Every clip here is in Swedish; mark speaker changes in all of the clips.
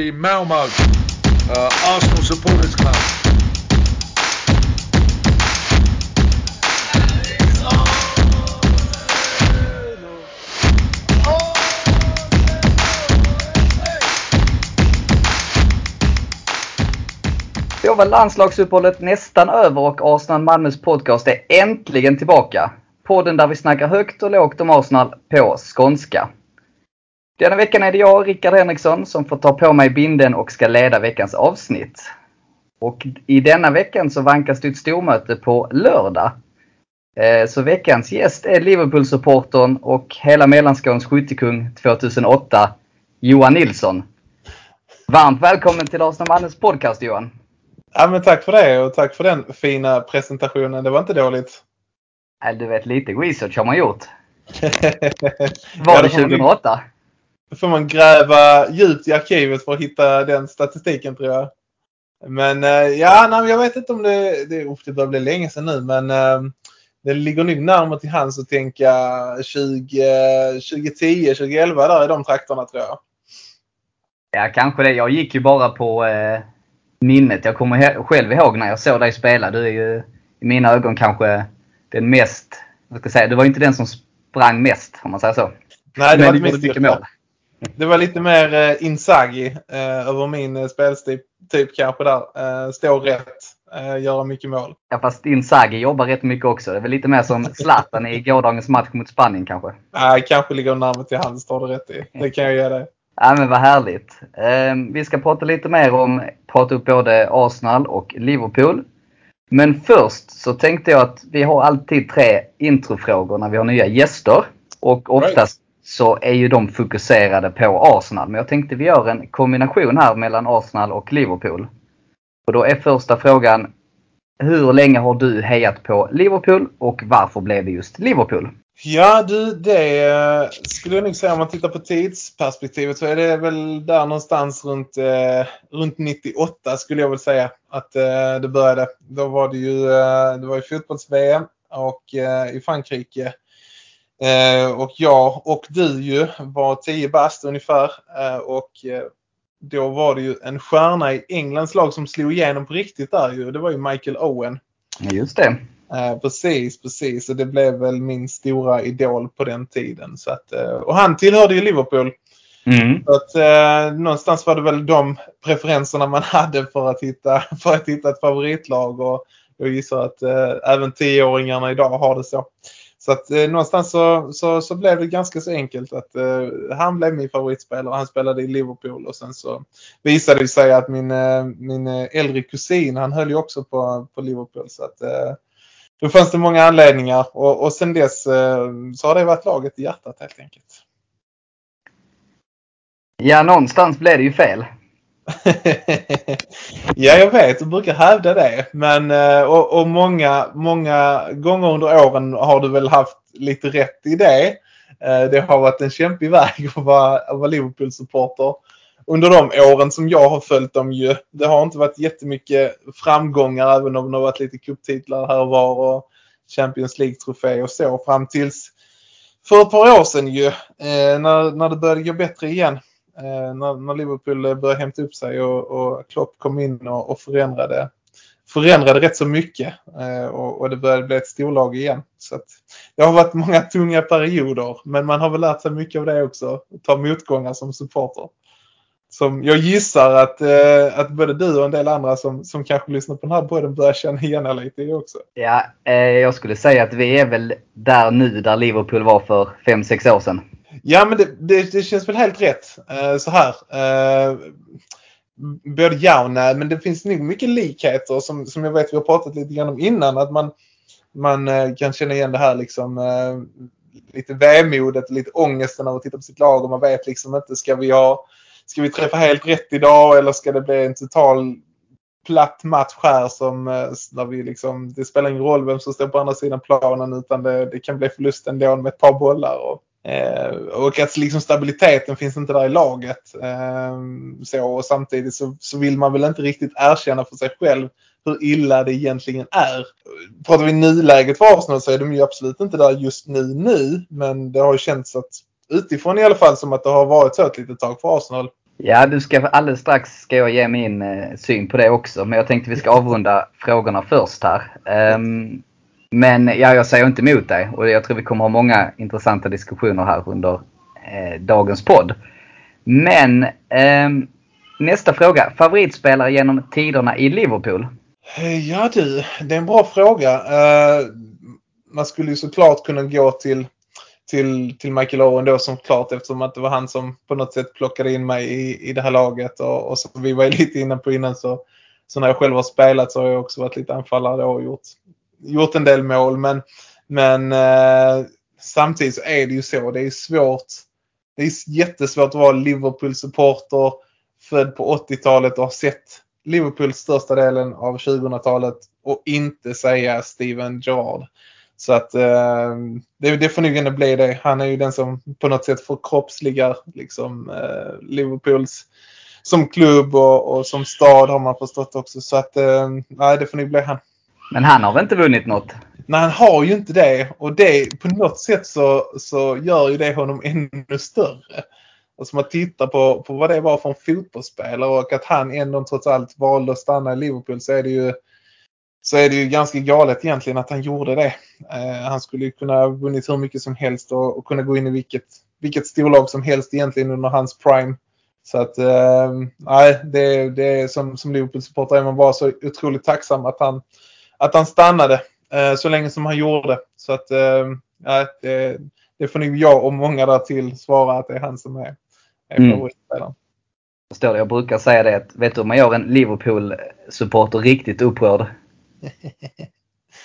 Speaker 1: the Malmo uh, Arsenal Supporters Club.
Speaker 2: Då var landslagsuppehållet nästan över och Arsenal Malmös podcast är äntligen tillbaka. Podden där vi snackar högt och lågt om Arsenal på skånska. Denna veckan är det jag, Rickard Henriksson, som får ta på mig binden och ska leda veckans avsnitt. Och i denna veckan så vankas det ett stormöte på lördag. Eh, Så veckans gäst är Liverpool-supportern och hela Mellanskåns skyttekung 2008, Johan Nilsson. Varmt välkommen till Arsenal Malmös podcast Johan!
Speaker 3: Ja, men tack för det och tack för den fina presentationen. Det var inte dåligt.
Speaker 2: Nej, du vet, lite research har man gjort. Var det
Speaker 3: då får man-
Speaker 2: 2008?
Speaker 3: Får man gräva djupt i arkivet för att hitta den statistiken tror jag. Men eh, ja, nej, jag vet inte om det, det, uff, det börjar bli länge sedan nu men eh, det ligger nog närmare till hands att tänka 20, eh, 2010, 2011 där i de trakterna tror jag.
Speaker 2: Ja, kanske det. Jag gick ju bara på eh, minnet. Jag kommer själv ihåg när jag såg dig spela. Du är ju i mina ögon kanske den mest, vad ska jag säga, du var inte den som sprang mest om man säger så.
Speaker 3: Nej, det
Speaker 2: Men
Speaker 3: var
Speaker 2: du gjorde mycket mål.
Speaker 3: Det var lite mer eh, Inzaghi eh, över min eh, spelstil typ kanske där. Eh, stå rätt, eh, göra mycket mål.
Speaker 2: Ja, fast Inzaghi jobbar rätt mycket också. Det är väl lite mer som Zlatan i gårdagens match mot Spanien kanske.
Speaker 3: Nej, kanske ligger närmare till hands, tar du rätt i. Det kan jag ge dig.
Speaker 2: Ja, men vad härligt. Eh, vi ska prata lite mer om, prata upp både Arsenal och Liverpool. Men först så tänkte jag att vi har alltid tre introfrågor när vi har nya gäster. Och oftast så är ju de fokuserade på Arsenal. Men jag tänkte vi gör en kombination här mellan Arsenal och Liverpool. Och då är första frågan, hur länge har du hejat på Liverpool och varför blev det just Liverpool?
Speaker 3: Ja du, det skulle jag nog säga om man tittar på tidsperspektivet så är det väl där någonstans runt, eh, runt 98 skulle jag väl säga att eh, det började. Då var det ju, eh, det var ju fotbolls-VM och eh, i Frankrike. Eh, och jag och du ju var 10 bast ungefär eh, och eh, då var det ju en stjärna i Englands lag som slog igenom på riktigt där ju. Det var ju Michael Owen.
Speaker 2: Just det.
Speaker 3: Eh, precis, precis. Och det blev väl min stora idol på den tiden. Så att, eh, och han tillhörde ju Liverpool.
Speaker 2: Mm.
Speaker 3: Så att, eh, någonstans var det väl de preferenserna man hade för att hitta, för att hitta ett favoritlag. Och jag gissar att även tioåringarna idag har det så. Så att eh, någonstans så, så, så blev det ganska så enkelt att eh, han blev min favoritspelare. Han spelade i Liverpool och sen så visade det sig att min, eh, min eh, äldre kusin han höll ju också på, på Liverpool. Så att, eh, då fanns det många anledningar och, och sen dess eh, så har det varit laget i hjärtat helt enkelt.
Speaker 2: Ja, någonstans blev det ju fel.
Speaker 3: ja, jag vet. Du brukar hävda det. Men, eh, och, och många, många gånger under åren har du väl haft lite rätt i det. Eh, det har varit en kämpig väg att vara, att vara Liverpool-supporter. Under de åren som jag har följt dem ju. Det har inte varit jättemycket framgångar även om det har varit lite cuptitlar här och var och Champions League-trofé och så fram tills för ett par år sedan ju. Eh, när, när det började gå bättre igen. Eh, när, när Liverpool eh, började hämta upp sig och, och Klopp kom in och, och förändrade, förändrade rätt så mycket. Eh, och, och det började bli ett storlag igen. Så att, det har varit många tunga perioder men man har väl lärt sig mycket av det också. Ta motgångar som supporter. Som jag gissar att, eh, att både du och en del andra som, som kanske lyssnar på den här podden börjar känna igen er lite i också.
Speaker 2: Ja, eh, jag skulle säga att vi är väl där nu där Liverpool var för 5-6 år sedan.
Speaker 3: Ja men det, det, det känns väl helt rätt. Eh, så här. Eh, både ja och nej men det finns nog mycket likheter som, som jag vet vi har pratat lite grann om innan. Att man, man eh, kan känna igen det här liksom eh, lite vemodet, lite ångesten av att titta på sitt lag och man vet liksom inte ska vi ha Ska vi träffa helt rätt idag eller ska det bli en total platt match här som eh, när vi liksom, det spelar ingen roll vem som står på andra sidan planen utan det, det kan bli förlust ändå med ett par bollar. Och, eh, och att liksom stabiliteten finns inte där i laget. Eh, så, och samtidigt så, så vill man väl inte riktigt erkänna för sig själv hur illa det egentligen är. Pratar vi nuläget för Arsenal så är de ju absolut inte där just nu nu men det har ju känts att utifrån i alla fall som att det har varit så ett litet tag för Arsenal.
Speaker 2: Ja, du ska alldeles strax ska jag ge min eh, syn på det också. Men jag tänkte vi ska avrunda frågorna först här. Um, men ja, jag säger inte emot dig och jag tror vi kommer ha många intressanta diskussioner här under eh, dagens podd. Men eh, nästa fråga. Favoritspelare genom tiderna i Liverpool?
Speaker 3: Eh, ja du, det är en bra fråga. Eh, man skulle ju såklart kunna gå till, till, till Michael Owen då som klart eftersom att det var han som på något sätt plockade in mig i, i det här laget. Och, och som vi var lite inne på innan så, så när jag själv har spelat så har jag också varit lite anfallare då och gjort, gjort en del mål. Men, men eh, samtidigt så är det ju så. Det är svårt. Det är jättesvårt att vara Liverpool-supporter född på 80-talet och har sett Liverpool största delen av 2000-talet och inte säga Steven Gerrard. Så att eh, det, det får nog ändå bli det. Han är ju den som på något sätt förkroppsligar liksom, eh, Liverpools som klubb och, och, som stad har man förstått också. Så att eh, nej, det får nog bli han.
Speaker 2: Men han har väl inte vunnit något?
Speaker 3: Nej, han har ju inte det. Och det på något sätt så, så gör ju det honom ännu större. Alltså man tittar på, på vad det var för en fotbollsspelare och att han ändå trots allt valde att stanna i Liverpool så är det ju så är det ju ganska galet egentligen att han gjorde det. Eh, han skulle ju kunna ha vunnit hur mycket som helst och, och kunna gå in i vilket, vilket storlag som helst egentligen under hans prime. Så att eh, nej, det, det är som, som Liverpool-supporter är man bara så otroligt tacksam att han, att han stannade eh, så länge som han gjorde. Så att eh, nej, det, det får nog jag och många där till svara att det är han som är är favoritspelaren.
Speaker 2: Mm. Jag brukar säga det att vet du man gör en Liverpool-supporter riktigt upprörd?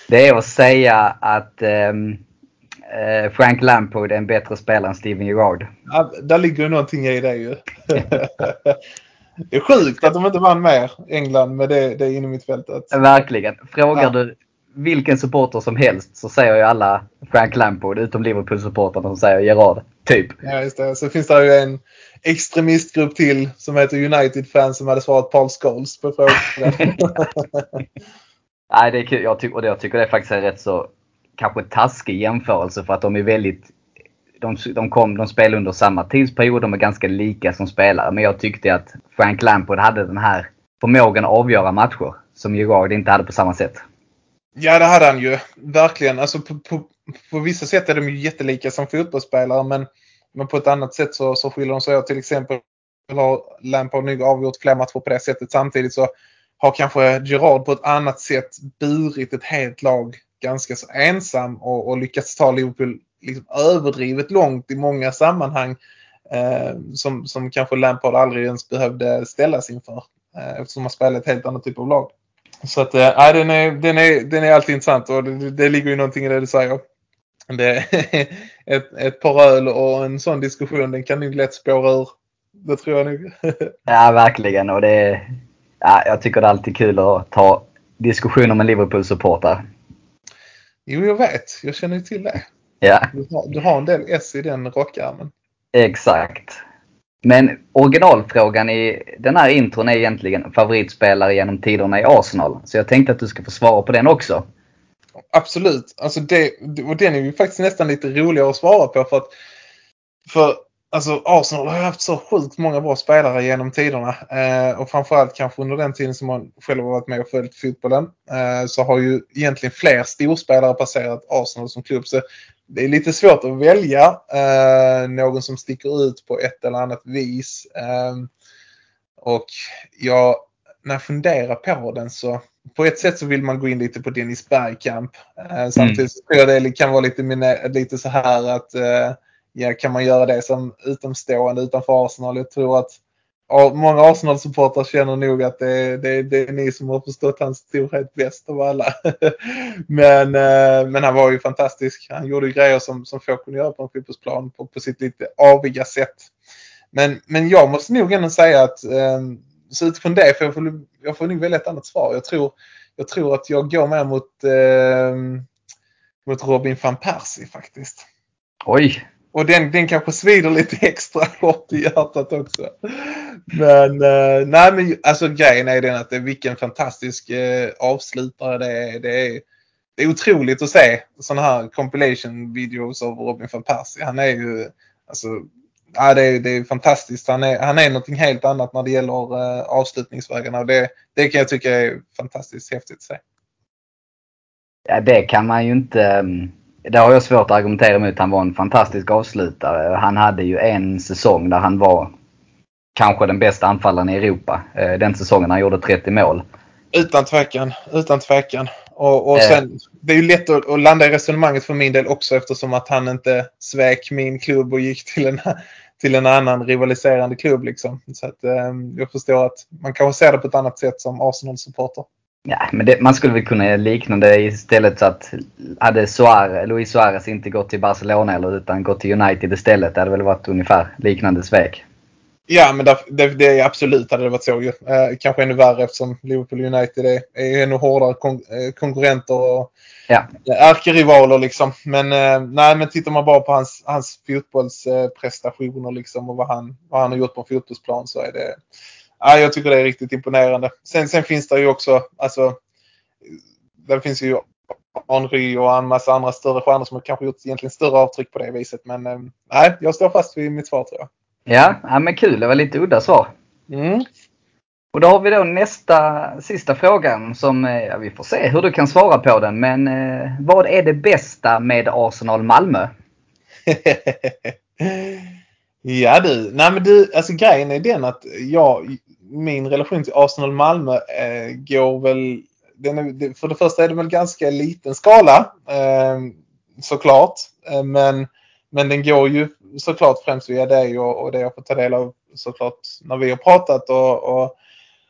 Speaker 2: Det är att säga att um, Frank Lampard är en bättre spelare än Steven Gerrard.
Speaker 3: Ja, där ligger någonting i det ju. det är sjukt att de inte vann mer, England, med det, det inom mitt fältet.
Speaker 2: Verkligen. Frågar ja. du vilken supporter som helst så säger ju alla Frank Lampard utom Liverpool-supportrarna som säger Gerard. Typ.
Speaker 3: Ja, just det. Så finns det ju en extremistgrupp till som heter United-fans som hade svarat Paul Scholes på frågan.
Speaker 2: Nej, det är kul. Jag, ty och jag tycker det faktiskt är rätt så kanske taskig jämförelse för att de är väldigt de, de, kom, de spelade under samma tidsperiod, de är ganska lika som spelare. Men jag tyckte att Frank Lampard hade den här förmågan att avgöra matcher som Gerard inte hade på samma sätt.
Speaker 3: Ja, det hade han ju. Verkligen. Alltså, på, på, på vissa sätt är de ju jättelika som fotbollsspelare men, men på ett annat sätt så, så skiljer de sig åt. Till exempel har Lampard nog avgjort fler matcher på det sättet. Samtidigt så har kanske Gerard på ett annat sätt burit ett helt lag ganska så ensam och, och lyckats ta Liverpool liksom överdrivet långt i många sammanhang eh, som, som kanske Lampard aldrig ens behövde ställas inför eh, eftersom man spelar ett helt annat typ av lag. Så att, äh, den, är, den, är, den är alltid intressant och det, det ligger ju någonting i det du säger. Det, ett, ett par öl och en sån diskussion den kan nog lätt spåra ur. Det tror jag nog.
Speaker 2: ja, verkligen. Och det, ja, jag tycker det är alltid kul att ta diskussioner med Liverpool-supportrar.
Speaker 3: Jo, jag vet. Jag känner ju till det.
Speaker 2: Ja.
Speaker 3: Du har, du har en del S i den rockärmen.
Speaker 2: Exakt. Men originalfrågan i den här intron är egentligen favoritspelare genom tiderna i Arsenal. Så jag tänkte att du ska få svara på den också.
Speaker 3: Absolut. Alltså det, och den är ju faktiskt nästan lite roligare att svara på för att för alltså Arsenal har haft så sjukt många bra spelare genom tiderna. Eh, och framförallt kanske under den tiden som man själv har varit med och följt fotbollen. Eh, så har ju egentligen fler storspelare passerat Arsenal som klubb. Så det är lite svårt att välja eh, någon som sticker ut på ett eller annat vis. Eh, och jag, när jag funderar på den så på ett sätt så vill man gå in lite på Dennis Bergkamp. Eh, samtidigt mm. tror jag det kan vara lite, lite så här att eh, ja, kan man göra det som utomstående utanför Arsenal? Jag tror att många Arsenal-supportrar känner nog att det, det, det, är ni som har förstått hans storhet bäst av alla. men, eh, men han var ju fantastisk. Han gjorde grejer som, som få kunde göra på en fotbollsplan på, på sitt lite aviga sätt. Men, men jag måste nog ändå säga att eh, så utifrån det, för jag får, jag får nog välja ett annat svar. Jag tror, jag tror att jag går mer mot, eh, mot Robin van Persie faktiskt.
Speaker 2: Oj!
Speaker 3: Och den, den kanske svider lite extra hårt i hjärtat också. Men eh, nej men alltså grejen är den att det vilken fantastisk eh, avslutare det är. Det är. Det är otroligt att se sådana här compilation videos av Robin van Persie. Han är ju alltså ja, det, är, det är fantastiskt. Han är, han är någonting helt annat när det gäller uh, avslutningsvägarna och det, det kan jag tycka är fantastiskt häftigt att se.
Speaker 2: Ja, det kan man ju inte... Mm, det har jag svårt att argumentera emot. Han var en fantastisk avslutare. Han hade ju en säsong där han var kanske den bästa anfallaren i Europa. Eh, den säsongen han gjorde 30 mål.
Speaker 3: Utan tvekan. Utan tvekan. Och, och sen, eh. det är ju lätt att, att, landa i resonemanget för min del också eftersom att han inte svek min klubb och gick till en, till en annan rivaliserande klubb. Liksom. Så att, eh, jag förstår att man kanske ser det på ett annat sätt som Arsenal-supporter.
Speaker 2: Ja, men det, man skulle väl kunna likna det istället så att hade Suarez, Luis Suarez inte gått till Barcelona eller utan gått till United istället. Det hade väl varit ungefär liknande svek.
Speaker 3: Ja, men det, det, det absolut hade det varit så ju. Eh, kanske ännu värre eftersom Liverpool United är, är ännu hårdare kon, eh, konkurrenter och ja. ärkerivaler liksom. Men, eh, nej, men tittar man bara på hans, hans fotbollsprestationer liksom och vad han, vad han har gjort på fotbollsplan så är det ja, jag tycker det är riktigt imponerande. Sen, sen finns det ju också, alltså, det finns ju Henry och en massa andra större stjärnor som har kanske gjort egentligen större avtryck på det viset. Men eh, nej, jag står fast vid mitt svar tror jag.
Speaker 2: Ja, ja men kul. Det var lite udda svar. Mm. Och då har vi då nästa, sista frågan som, eh, ja, vi får se hur du kan svara på den. Men eh, vad är det bästa med Arsenal Malmö?
Speaker 3: ja du, nej men du, alltså grejen är den att jag, min relation till Arsenal Malmö eh, går väl, den är, för det första är det väl ganska liten skala eh, såklart. Eh, men, men den går ju såklart främst via dig och, och det jag får ta del av såklart när vi har pratat och, och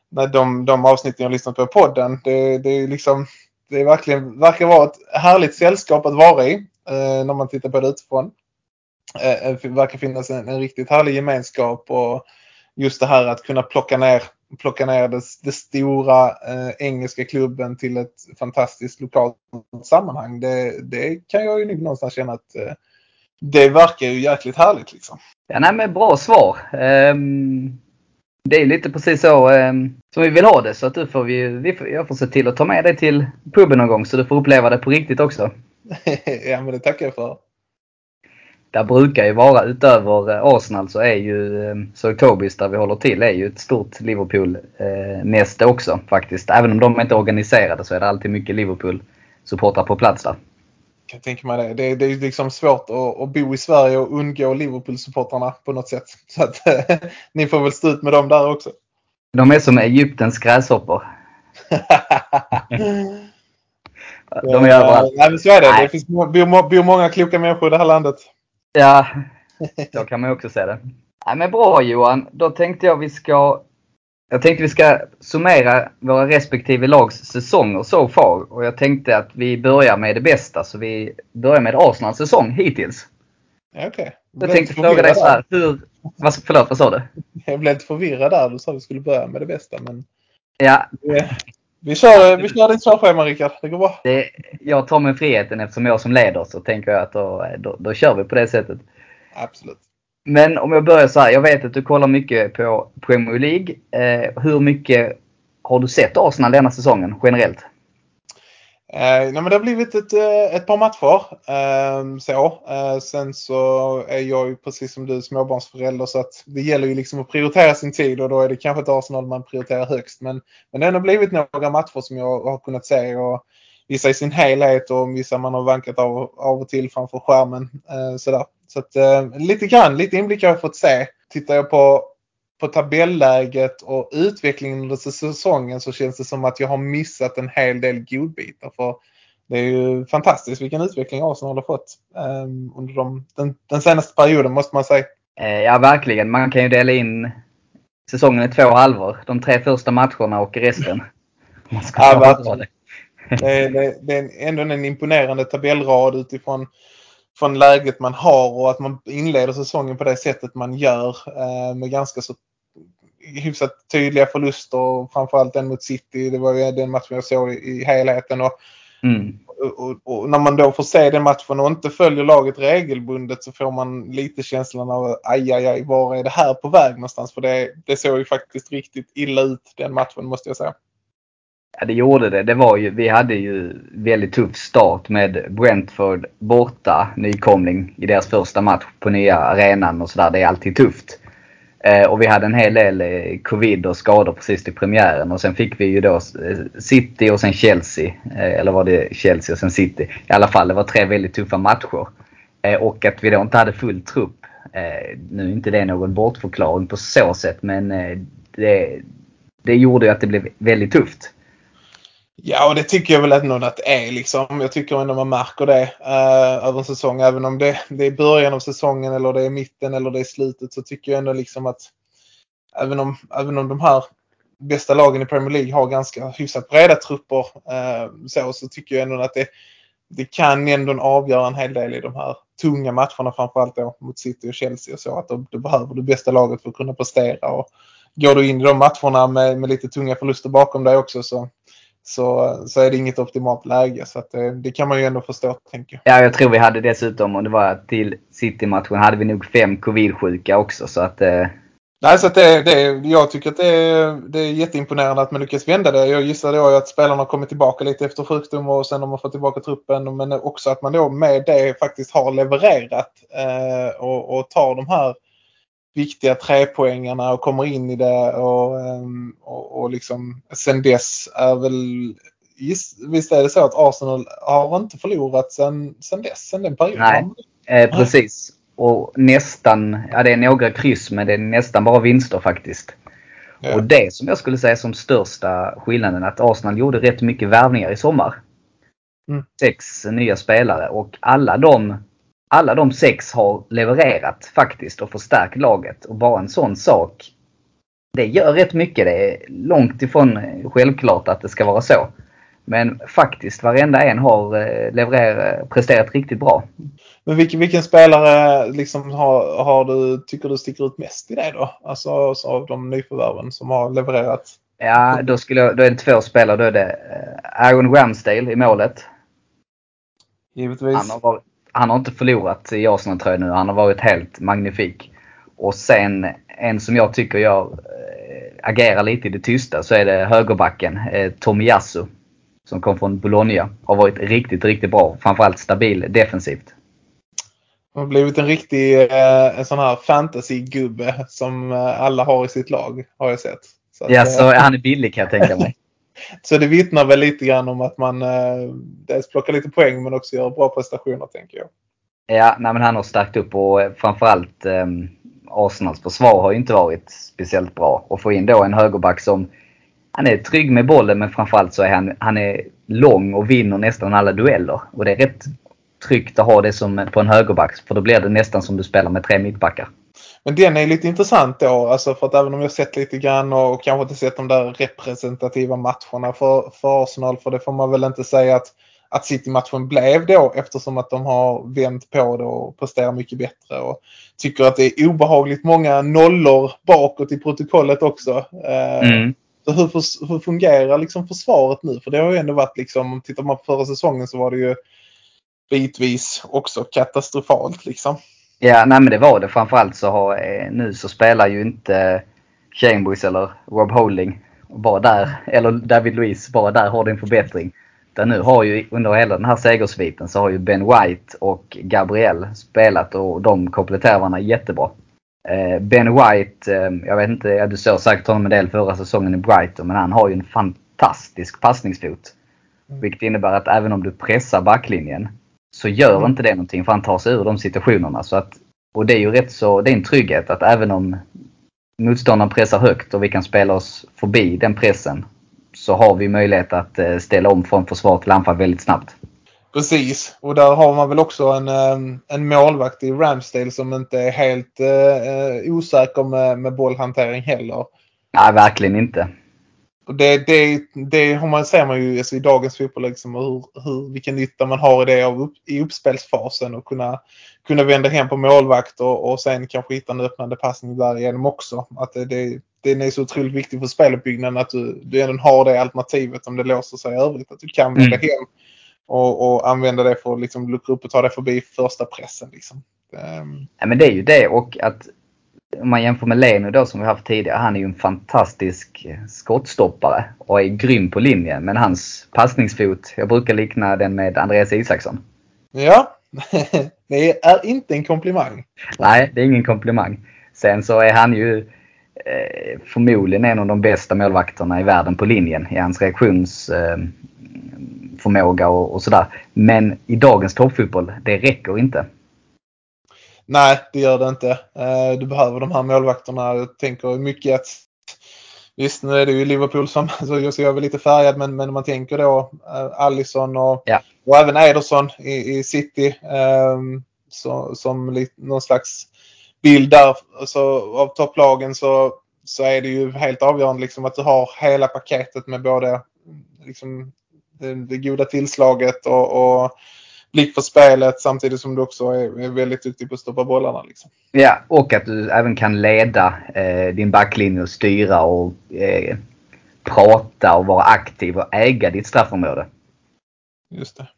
Speaker 3: när de, de avsnitten jag lyssnat på i podden. Det, det är liksom, det är verkligen, verkar vara ett härligt sällskap att vara i eh, när man tittar på det utifrån. Eh, det verkar finnas en, en riktigt härlig gemenskap och just det här att kunna plocka ner, plocka ner det, det stora eh, engelska klubben till ett fantastiskt lokalt sammanhang. Det, det kan jag ju nog någonstans känna att eh, det verkar ju jäkligt härligt liksom.
Speaker 2: Ja, nej, men bra svar. Um, det är lite precis så um, som vi vill ha det. Så att du får vi, vi får, jag får se till att ta med dig till puben någon gång så du får uppleva det på riktigt också.
Speaker 3: ja, men det tackar jag för
Speaker 2: där brukar ju vara utöver eh, Arsenal så är ju eh, Sir Tobis där vi håller till är ju ett stort Liverpool-näste eh, också faktiskt. Även om de inte är organiserade så är det alltid mycket Liverpool-supportrar på plats där.
Speaker 3: Jag kan tänka mig det. Det, det är liksom svårt att, att, bo i Sverige och undgå Liverpool-supportrarna på något sätt. Så att ni får väl stå ut med dem där också.
Speaker 2: De är som Egyptens gräshoppor.
Speaker 3: de är överallt. Nej, men så är det. Nej. Det finns, bor, bor många kloka människor i det här landet.
Speaker 2: Ja, så kan man också se det. Nej, men bra Johan. Då tänkte jag vi ska jag tänkte vi ska summera våra respektive lags säsonger so far. Och jag tänkte att vi börjar med det bästa. Så vi börjar med Arsenals säsong hittills.
Speaker 3: Okej. Okay.
Speaker 2: Jag tänkte fråga dig så här. Hur, vad, förlåt, vad sa du?
Speaker 3: Jag blev lite förvirrad där. Du sa att vi skulle börja med det bästa. Men...
Speaker 2: Ja.
Speaker 3: Vi kör, vi kör ditt körschema Rickard. Det går bra. Det,
Speaker 2: jag tar mig friheten eftersom jag som leder så tänker jag att då, då, då kör vi på det sättet.
Speaker 3: Absolut.
Speaker 2: Men om jag börjar så här. Jag vet att du kollar mycket på Premier League. Eh, hur mycket har du sett Arsenal denna säsongen generellt?
Speaker 3: Eh, nej, men det har blivit ett, eh, ett par matcher. Eh, så. Eh, sen så är jag ju precis som du småbarnsförälder så att det gäller ju liksom att prioritera sin tid och då är det kanske inte Arsenal man prioriterar högst. Men, men det har blivit några matcher som jag har kunnat se och vissa i sin helhet och vissa man har vankat av, av och till framför skärmen. Eh, sådär. Så att, eh, lite grann, lite inblick har jag fått se. Tittar jag på på tabelläget och utvecklingen under säsongen så känns det som att jag har missat en hel del godbitar. För det är ju fantastiskt vilken utveckling Arsenal har fått um, under de, den, den, senaste perioden måste man säga.
Speaker 2: Eh, ja verkligen. Man kan ju dela in säsongen i två halvor. De tre första matcherna och resten.
Speaker 3: Man ska ja, det. Det, det, det är ändå en imponerande tabellrad utifrån från läget man har och att man inleder säsongen på det sättet man gör eh, med ganska så hyfsat tydliga förluster. Framförallt den mot City. Det var ju den matchen jag såg i, i helheten. Och, mm. och, och, och, när man då får se den matchen och inte följer laget regelbundet så får man lite känslan av aj, aj, aj, var är det här på väg någonstans? För det, det såg ju faktiskt riktigt illa ut den matchen måste jag säga.
Speaker 2: Ja, det gjorde det. det var ju, vi hade ju väldigt tuff start med Brentford borta, nykomling i deras första match på nya arenan och sådär. Det är alltid tufft. Eh, och vi hade en hel del eh, covid och skador precis till premiären. Och sen fick vi ju då eh, City och sen Chelsea. Eh, eller var det Chelsea och sen City? I alla fall, det var tre väldigt tuffa matcher. Eh, och att vi då inte hade full trupp. Eh, nu är inte det någon bortförklaring på så sätt men eh, det, det gjorde ju att det blev väldigt tufft.
Speaker 3: Ja, och det tycker jag väl ändå att det är liksom. Jag tycker ändå man märker det uh, över en säsong. Även om det, det är början av säsongen eller det är mitten eller det är slutet så tycker jag ändå liksom att även om, även om de här bästa lagen i Premier League har ganska hyfsat breda trupper uh, så, så tycker jag ändå att det, det kan ändå avgöra en hel del i de här tunga matcherna framförallt då mot City och Chelsea och så. Att då, behöver du bästa laget för att kunna prestera. Och går du in i de matcherna med, med lite tunga förluster bakom dig också så så, så är det inget optimalt läge. Så det, det, kan man ju ändå förstå, tänker
Speaker 2: jag. Ja, jag tror vi hade dessutom, om det var till City-matchen, hade vi nog fem covid-sjuka också. Så att, eh...
Speaker 3: Nej, så det, det, jag tycker att det är, det är jätteimponerande att man lyckas vända det. Jag gissar då att spelarna har kommit tillbaka lite efter sjukdom och sen har man fått tillbaka truppen. Men också att man då med det faktiskt har levererat eh, och, och tar de här viktiga trepoängarna och kommer in i det och, ehm, och, och liksom sen dess är väl Visst är det så att Arsenal har inte förlorat sen, sen dess, sen den perioden?
Speaker 2: Nej, eh, precis. Och nästan, ja det är några kryss men det är nästan bara vinster faktiskt. Ja. Och det som jag skulle säga som största skillnaden att Arsenal gjorde rätt mycket värvningar i sommar. Mm. Sex nya spelare och alla de alla de sex har levererat faktiskt och förstärkt laget. Och bara en sån sak, det gör rätt mycket. Det är långt ifrån självklart att det ska vara så. Men faktiskt varenda en har eh, levererat, presterat riktigt bra.
Speaker 3: Men vilken, vilken spelare liksom har, har, du, tycker du sticker ut mest i det då? Alltså av de nyförvärven som har levererat?
Speaker 2: Ja, då, skulle jag, då är det två spelare. Då är det eh, Aaron Ramsdale i målet.
Speaker 3: Givetvis.
Speaker 2: Han har varit, han har inte förlorat i Arsenal-tröjan nu. Han har varit helt magnifik. Och sen en som jag tycker jag äh, agerar lite i det tysta så är det högerbacken äh, Tomiyasu. Som kom från Bologna. Har varit riktigt, riktigt bra. Framförallt stabil defensivt.
Speaker 3: Han har blivit en riktig äh, en sån här fantasy-gubbe som alla har i sitt lag har jag sett.
Speaker 2: Så att, ja, så han är billig kan jag tänka mig.
Speaker 3: Så det vittnar väl lite grann om att man eh, dels plockar lite poäng men också gör bra prestationer tänker jag.
Speaker 2: Ja, nej, men han har stärkt upp och eh, framförallt eh, Arsenals försvar har ju inte varit speciellt bra. Och få in då en högerback som han är trygg med bollen men framförallt så är han, han är lång och vinner nästan alla dueller. Och det är rätt tryggt att ha det som på en högerback för då blir det nästan som du spelar med tre mittbackar.
Speaker 3: Men den är lite intressant då, alltså för att även om jag sett lite grann och kanske inte sett de där representativa matcherna för, för Arsenal, för det får man väl inte säga att, att City-matchen blev då eftersom att de har vänt på det och presterar mycket bättre. Och tycker att det är obehagligt många nollor bakåt i protokollet också. Eh, mm. Så hur, hur fungerar liksom försvaret nu? För det har ju ändå varit liksom, tittar man på förra säsongen så var det ju bitvis också katastrofalt liksom.
Speaker 2: Ja, nej men det var det. Framförallt så har, eh, nu så spelar ju inte Chambers eller Rob Holding bara där, eller David Luiz bara där har det en förbättring. Där nu har ju under hela den här segersviten så har ju Ben White och Gabriel spelat och de kompletterar varandra jättebra. Eh, ben White, eh, jag vet inte, du såg säkert honom en del förra säsongen i Brighton men han har ju en fantastisk passningsfot. Mm. Vilket innebär att även om du pressar backlinjen så gör mm. inte det någonting för han tar sig ur de situationerna. Så att, och det är ju rätt så, det är en trygghet att även om motståndaren pressar högt och vi kan spela oss förbi den pressen så har vi möjlighet att eh, ställa om från försvar till anfall väldigt snabbt.
Speaker 3: Precis, och där har man väl också en, eh, en målvakt i Ramsdale som inte är helt eh, osäker med, med bollhantering heller.
Speaker 2: Nej, verkligen inte.
Speaker 3: Och det, det, det har man, ser man ju alltså, i dagens fotboll liksom, hur, hur, vilken nytta man har i det av upp, i uppspelsfasen och kunna, kunna vända hem på målvakt och, och sen kanske hitta en öppnande passning därigenom också. Att det, det, den är så otroligt viktig för speluppbyggnaden att du, du även har det alternativet om det låser sig i övrigt. Att du kan mm. vända hem och, och använda det för att liksom luckra upp och ta det förbi första pressen. Liksom.
Speaker 2: Um... Ja, men det är ju det och att om man jämför med Leno då som vi haft tidigare. Han är ju en fantastisk skottstoppare och är grym på linjen. Men hans passningsfot, jag brukar likna den med Andreas Isaksson.
Speaker 3: Ja, det är inte en komplimang.
Speaker 2: Nej, det är ingen komplimang. Sen så är han ju eh, förmodligen en av de bästa målvakterna i världen på linjen i hans reaktionsförmåga eh, och, och sådär. Men i dagens toppfotboll, det räcker inte.
Speaker 3: Nej, det gör det inte. Eh, du behöver de här målvakterna. Jag tänker mycket att Visst, nu är det ju Liverpool som, så jag är väl lite färgad, men, men om man tänker då uh, Allison och,
Speaker 2: ja.
Speaker 3: och även Ederson i, i City um, så, som lite, någon slags bild där alltså, av topplagen så, så är det ju helt avgörande liksom att du har hela paketet med både liksom, det, det goda tillslaget och, och blick för spelet samtidigt som du också är, är väldigt duktig på att stoppa bollarna. Liksom.
Speaker 2: Ja, och att du även kan leda eh, din backlinje och styra och eh, prata och vara aktiv och äga ditt straffområde.
Speaker 3: Just det.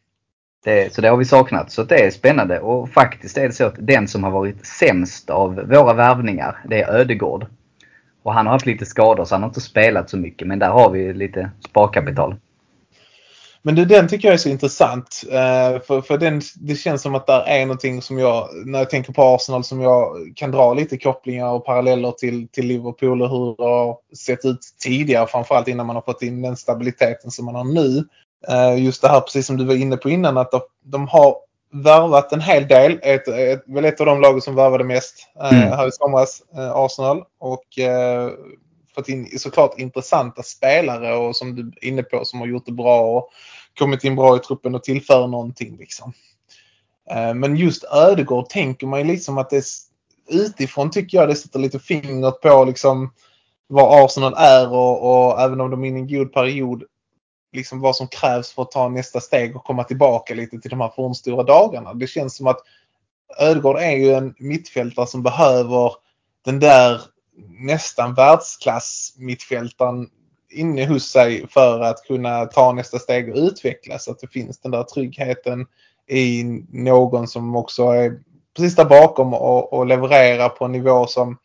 Speaker 2: det. Så det har vi saknat. Så det är spännande. Och faktiskt är det så att den som har varit sämst av våra värvningar, det är Ödegård. Och han har haft lite skador så han har inte spelat så mycket. Men där har vi lite sparkapital.
Speaker 3: Men det, den tycker jag är så intressant. Eh, för för den, det känns som att det är någonting som jag, när jag tänker på Arsenal, som jag kan dra lite kopplingar och paralleller till, till Liverpool och hur det har sett ut tidigare. Framförallt innan man har fått in den stabiliteten som man har nu. Eh, just det här precis som du var inne på innan att de har värvat en hel del. Ett, ett, väl ett av de lagen som värvade mest eh, mm. här i somras, Arsenal. Och fått in såklart intressanta spelare och som du är inne på som har gjort det bra och kommit in bra i truppen och tillför någonting liksom. Eh, men just Ödegård tänker man ju liksom att det utifrån tycker jag det sätter lite fingret på liksom vad Arsenal är och, och även om de är inne i en god period liksom vad som krävs för att ta nästa steg och komma tillbaka lite till de här fornstora dagarna. Det känns som att Ödegård är ju en mittfältare som behöver den där nästan världsklass mittfältaren inne hos sig för att kunna ta nästa steg och utvecklas. Att det finns den där tryggheten i någon som också är precis där bakom och, och levererar på en nivå som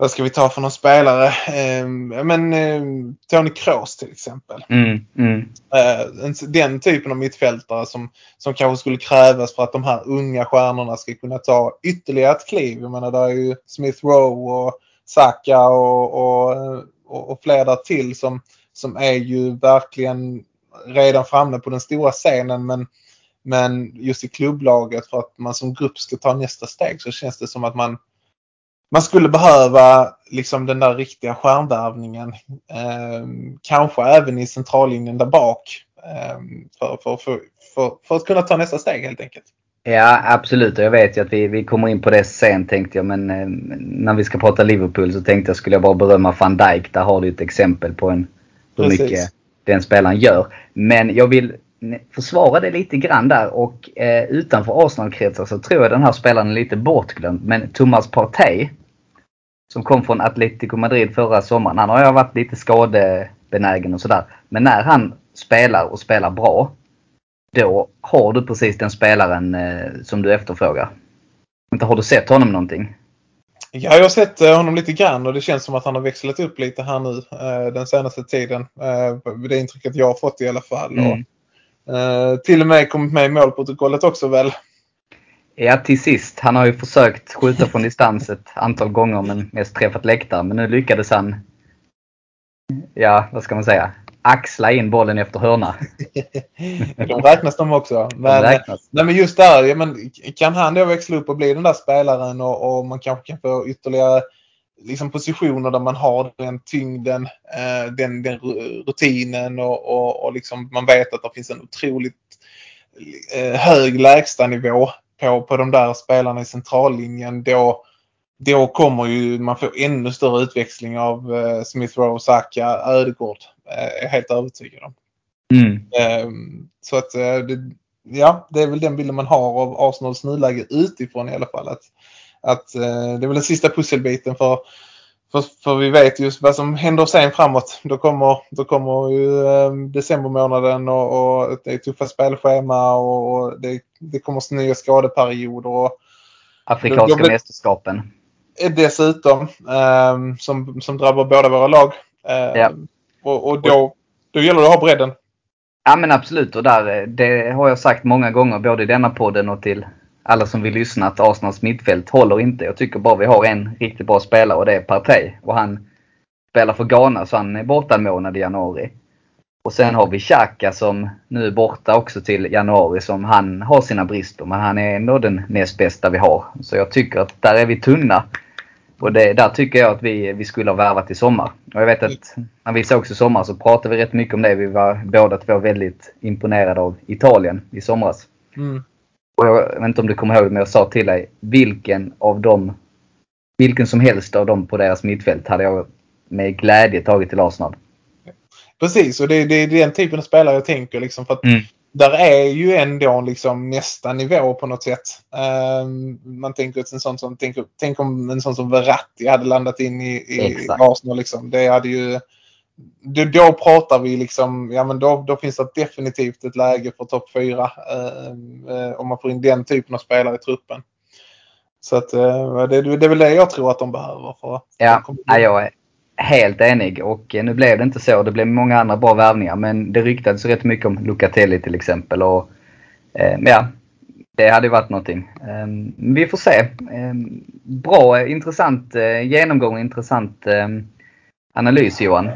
Speaker 3: vad ska vi ta för någon spelare? Eh, men eh, Tony Kroos till exempel.
Speaker 2: Mm, mm.
Speaker 3: Eh, den typen av mittfältare som, som kanske skulle krävas för att de här unga stjärnorna ska kunna ta ytterligare ett kliv. Jag menar, där är ju Smith Rowe och Saka och, och, och, och fler till som, som är ju verkligen redan framme på den stora scenen men, men just i klubblaget för att man som grupp ska ta nästa steg så känns det som att man man skulle behöva liksom den där riktiga stjärnvärvningen. Eh, kanske även i centrallinjen där bak. Eh, för, för, för, för, för att kunna ta nästa steg helt enkelt.
Speaker 2: Ja absolut och jag vet ju att vi, vi kommer in på det sen tänkte jag men eh, när vi ska prata Liverpool så tänkte jag skulle jag bara berömma van Dijk. Där har du ett exempel på en, hur Precis. mycket den spelaren gör. Men jag vill försvara det lite grann där och eh, utanför Arsenal-kretsar så tror jag den här spelaren är lite bortglömd. Men Thomas Partey som kom från Atletico Madrid förra sommaren. Han har ju varit lite skadebenägen och sådär. Men när han spelar och spelar bra då har du precis den spelaren eh, som du efterfrågar. Inte har du sett honom någonting?
Speaker 3: Ja, jag har sett eh, honom lite grann och det känns som att han har växlat upp lite här nu eh, den senaste tiden. Det intrycket jag har fått i alla fall. Mm. Och, till och med kommit med i målprotokollet också väl.
Speaker 2: Ja, till sist. Han har ju försökt skjuta från distans ett antal gånger men mest träffat läktaren. Men nu lyckades han, ja vad ska man säga, axla in bollen efter hörna.
Speaker 3: de räknas de också. Men, de räknas. Nej, men just där, ja, men kan han då växla upp och bli den där spelaren och, och man kanske kan få ytterligare liksom positioner där man har den tyngden, eh, den, den rutinen och, och, och liksom man vet att det finns en otroligt eh, hög lägstanivå på, på de där spelarna i centrallinjen. Då, då kommer ju man få ännu större utväxling av eh, Smith Rowe, Saka, Ödegård. Eh, är jag helt övertygad om.
Speaker 2: Mm.
Speaker 3: Eh, så att eh, det, ja, det är väl den bilden man har av Arsenals nuläge utifrån i alla fall. Att, att eh, det är väl den sista pusselbiten för för, för vi vet just vad som händer sen framåt. Då kommer, då kommer ju eh, decembermånaden och, och det är tuffa spelschema och, och det, det kommer nya skadeperioder. Och,
Speaker 2: Afrikanska då, mästerskapen.
Speaker 3: dessutom um, som, som drabbar båda våra lag. Uh, ja. Och, och då, då gäller det att ha bredden.
Speaker 2: Ja men absolut och där, det har jag sagt många gånger både i denna podden och till alla som vill lyssna att Arsenals mittfält håller inte. Jag tycker bara vi har en riktigt bra spelare och det är Partey. Och han spelar för Ghana så han är borta en månad i januari. Och sen har vi Xhaka som nu är borta också till januari som han har sina brister men han är ändå den näst bästa vi har. Så jag tycker att där är vi tunna. Och det, där tycker jag att vi, vi skulle ha värvat i sommar. Och jag vet att när vi sågs i sommar så pratade vi rätt mycket om det. Vi var båda två väldigt imponerade av Italien i somras. Mm. Och jag vet inte om du kommer ihåg men jag sa till dig vilken av dem, vilken som helst av dem på deras mittfält hade jag med glädje tagit till Arsenal.
Speaker 3: Precis och det, det är den typen av spelare jag tänker liksom för att mm. Där är ju ändå liksom nästa nivå på något sätt. Um, man tänker att en sån som, tänk, tänk om en sån som Verratti hade landat in i, i Arsenal liksom. Det hade ju då, då pratar vi liksom, ja men då, då finns det definitivt ett läge för topp 4 eh, eh, om man får in den typen av spelare i truppen. Så att eh, det, det är väl det jag tror att de behöver. För
Speaker 2: ja, jag är helt enig och eh, nu blev det inte så. Det blev många andra bra värvningar men det ryktades rätt mycket om Lucatelli till exempel. Och, eh, ja, det hade varit någonting. Eh, vi får se. Eh, bra, intressant eh, genomgång, intressant ehm, analys Johan.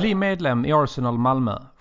Speaker 4: Bli medlem i Arsenal Malmö.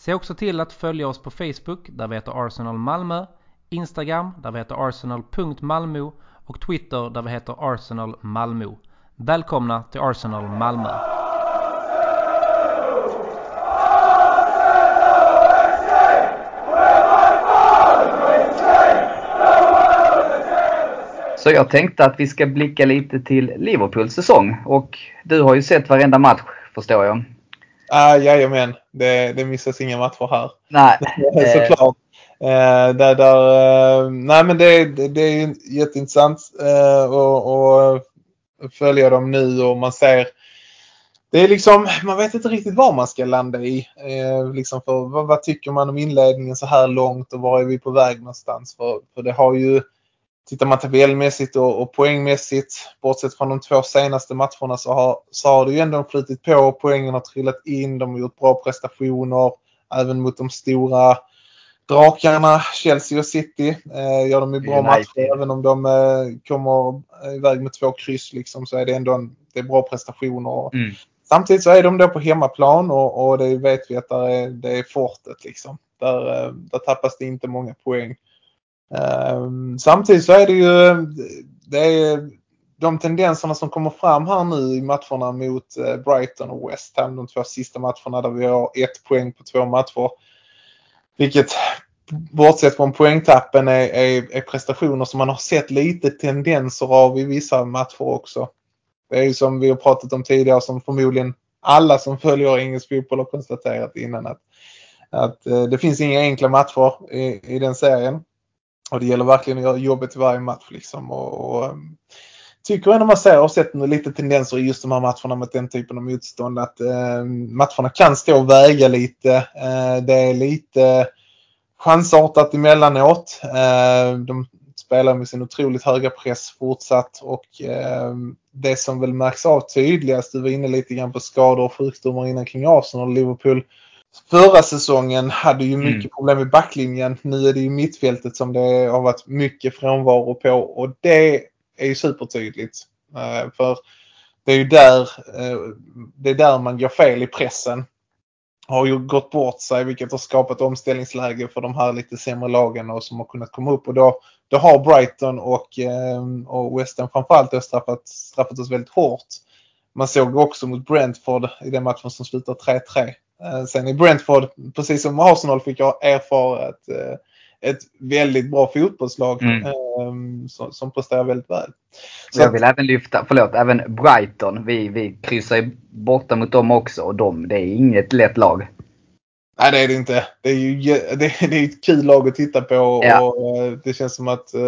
Speaker 4: Se också till att följa oss på Facebook där vi heter Arsenal Malmö, Instagram där vi heter arsenal.malmo och Twitter där vi heter Arsenal Malmö. Välkomna till Arsenal Malmö!
Speaker 2: Så jag tänkte att vi ska blicka lite till Liverpools säsong och du har ju sett varenda match förstår jag.
Speaker 3: Ah, jajamän, det, det missas inga matcher här.
Speaker 2: Nej.
Speaker 3: Såklart. Eh, där, där, eh, nej men det, det, det är jätteintressant eh, att följa dem nu och man ser det är liksom, man vet inte riktigt var man ska landa i. Eh, liksom för, vad, vad, tycker man om inledningen så här långt och var är vi på väg någonstans? För, för det har ju Tittar man tabellmässigt och, och poängmässigt, bortsett från de två senaste matcherna så har, så har det ju ändå flutit på. Poängen har trillat in, de har gjort bra prestationer även mot de stora drakarna Chelsea och City. Eh, gör de ju bra United. matcher även om de eh, kommer iväg med två kryss liksom, så är det ändå en, det är bra prestationer. Mm. Samtidigt så är de då på hemmaplan och, och det vet vi att det är, det är fortet liksom. Där, eh, där tappas det inte många poäng. Ehm, samtidigt så är det ju det är de tendenserna som kommer fram här nu i matcherna mot eh, Brighton och West Ham, de två sista matcherna där vi har ett poäng på två matcher. Vilket bortsett från poängtappen är, är, är prestationer som man har sett lite tendenser av i vissa matcher också. Det är ju som vi har pratat om tidigare som förmodligen alla som följer engelsk fotboll har konstaterat innan att, att eh, det finns inga enkla matcher i, i den serien. Och det gäller verkligen att göra jobbet i varje match liksom. Och, och um, tycker ändå man ser och sett lite tendenser i just de här matcherna mot den typen av motstånd att eh, matcherna kan stå och väga lite. Eh, det är lite chansartat emellanåt. Eh, de spelar med sin otroligt höga press fortsatt och eh, det som väl märks av tydligast, du var inne lite grann på skador och sjukdomar innan kring Arsenal och Liverpool Förra säsongen hade ju mycket mm. problem med backlinjen. Nu är det ju mittfältet som det har varit mycket frånvaro på och det är ju supertydligt. Uh, för det är ju där, uh, det är där man går fel i pressen. Har ju gått bort sig vilket har skapat omställningsläge för de här lite sämre lagen och som har kunnat komma upp. Och då, då har Brighton och, uh, och West Ham framförallt straffat, straffat oss väldigt hårt. Man såg också mot Brentford i den matchen som slutar 3-3 Eh, sen i Brentford, precis som Arsenal, fick jag erfara ett, eh, ett väldigt bra fotbollslag
Speaker 2: Mm.
Speaker 3: eh, som, som presterar väldigt väl.
Speaker 2: Så jag vill även lyfta, förlåt, även Brighton. Vi, vi kryssar borta mot dem också och de, det är inget lätt lag.
Speaker 3: Nej det är det inte. Det är ju det, det är ett kul lag att titta på
Speaker 2: Ja.
Speaker 3: och eh, det känns som att eh,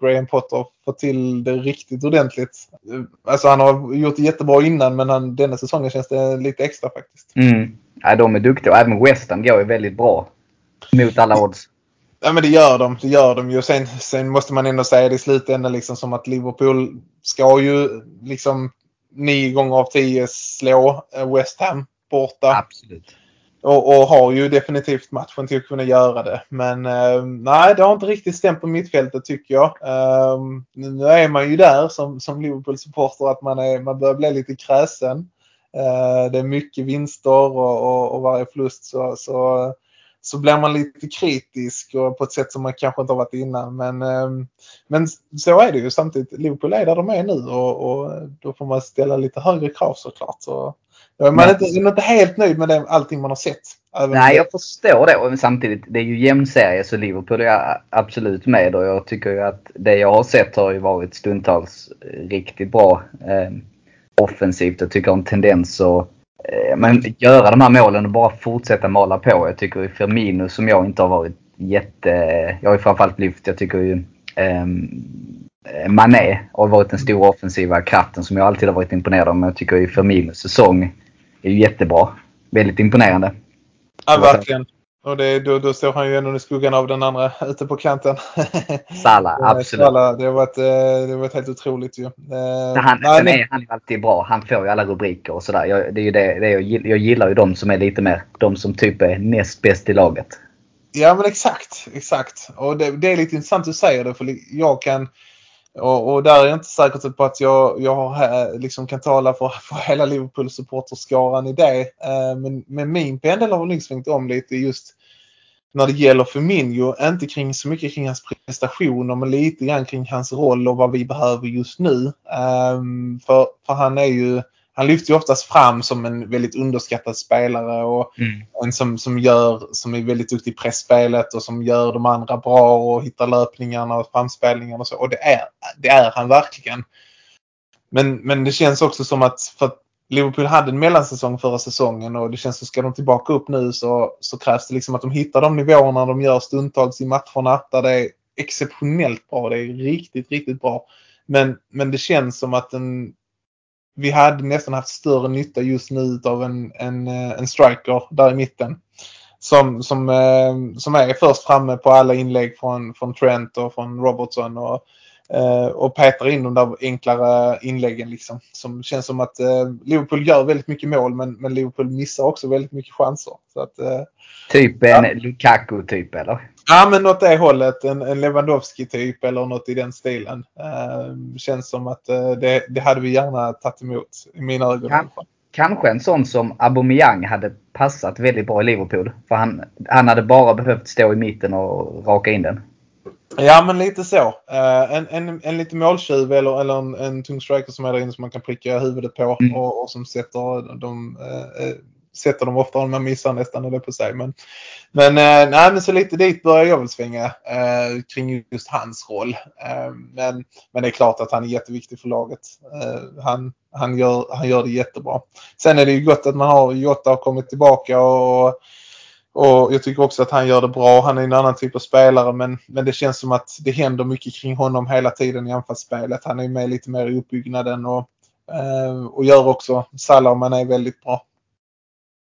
Speaker 3: Graham Potter fått till det riktigt ordentligt. Eh, Alltså han har gjort det jättebra innan men han, denna säsongen känns det lite extra faktiskt.
Speaker 2: Mm. Ja, de är duktiga och även West Ham går ju väldigt bra. Mot alla odds.
Speaker 3: Ja men det gör de. Det gör de ju. Sen, sen måste man ändå säga det i slutändan liksom som att Liverpool ska ju liksom nio gånger av tio slå West Ham borta.
Speaker 2: Absolut.
Speaker 3: Och, och har ju definitivt matchen till att kunna göra det. Men eh, nej, det har inte riktigt stämt på mittfältet tycker jag. Eh, nu är man ju där som, som Liverpool-supporter att man, är, man börjar bli lite kräsen. Eh, det är mycket vinster och, och, och varje förlust så, så, så blir man lite kritisk och på ett sätt som man kanske inte har varit innan. Men, eh, men så är det ju samtidigt. Liverpool är där de är nu och, och då får man ställa lite högre krav såklart. Så, man är inte, man inte helt nöjd med det, allting man har sett.
Speaker 2: Nej, jag förstår det. Och samtidigt, det är ju jämn serie så Liverpool är absolut med och jag tycker ju att det jag har sett har ju varit stundtals riktigt bra eh, offensivt. Jag tycker om tendens att eh, men göra de här målen och bara fortsätta mala på. Jag tycker ju Firmino som jag inte har varit jätte... Jag har ju framförallt lyft, jag tycker ju ehm, Mané har varit den stora offensiva kraften som jag alltid har varit imponerad av. Men jag tycker ju Firminos säsong är ju jättebra. Väldigt imponerande.
Speaker 3: Ja, verkligen. Och det, då, då står han ju ändå i skuggan av den andra ute på kanten. Eh,
Speaker 2: absolut.
Speaker 3: Salah, det har varit, eh, det har varit helt otroligt ju. Eh,
Speaker 2: Så han,
Speaker 3: nej, men-
Speaker 2: är han ju alltid bra. Han får ju alla rubriker och sådär. Jag, det är det, det jag, gill- jag gillar ju de som är lite mer, de som typ är näst bäst i laget.
Speaker 3: Ja men exakt, exakt. Och det, det är lite intressant att du säger det för jag kan och, och där är jag inte säker typ på att jag, jag har, eh, liksom kan tala för, för hela Liverpool supporterskaran i det. Eh, men, men min pendel har nog svängt om lite just när det gäller Firmino. Inte kring, så mycket kring hans prestationer men lite grann kring hans roll och vad vi behöver just nu. Ehm, för, för han är ju han lyfter ju oftast fram som en väldigt underskattad spelare och en som, som, gör, som är väldigt duktig i pressspelet och som gör de andra bra och hittar löpningarna och framspelningarna och så. Och det är, det är han verkligen. Men, men det känns också som att för att Liverpool hade en mellansäsong förra säsongen och det känns som ska de tillbaka upp nu så, så krävs det liksom att de hittar de nivåerna de gör stundtals i matcherna där det är exceptionellt bra. Det är riktigt, riktigt bra. Men, men det känns som att en, vi hade nästan haft större nytta just nu av en, en, eh, en striker där i mitten. Som, som, eh, som är först framme på alla inlägg från, från Trent och från Robertson och, eh, och petar in de där enklare inläggen. Liksom. Som känns som att eh, Liverpool gör väldigt mycket mål men, men Liverpool missar också väldigt mycket chanser. Så att, eh,
Speaker 2: Typ en Lukaku typ eller?
Speaker 3: Ja men något det hållet. En, en Lewandowski typ eller något i den stilen. Eh, känns som att eh, det, det hade vi gärna tagit emot i mina ögon. fall.
Speaker 2: Kanske en sån som Aubameyang hade passat väldigt bra i Liverpool. För han, han hade bara behövt stå i mitten och raka in den.
Speaker 3: Ja men lite så. Eh, en, en, en lite måltjuv eller, eller en, en tung striker som är där inne som man kan pricka huvudet på
Speaker 2: Mm.
Speaker 3: och, och som sätter dem, eh, eh, sätter dem ofta om man missar nästan eller på sig. Men, men, eh, nej, men så lite dit börjar jag väl svänga eh, kring just hans roll. Eh, men, men det är klart att han är jätteviktig för laget. Eh, han, han, gör, han gör det jättebra. Sen är det ju gott att man har Jota har kommit tillbaka och och jag tycker också att han gör det bra. Han är en annan typ av spelare men, men det känns som att det händer mycket kring honom hela tiden i anfallsspelet. Han är med lite mer i uppbyggnaden och, eh, och gör också Salah och Mané väldigt bra.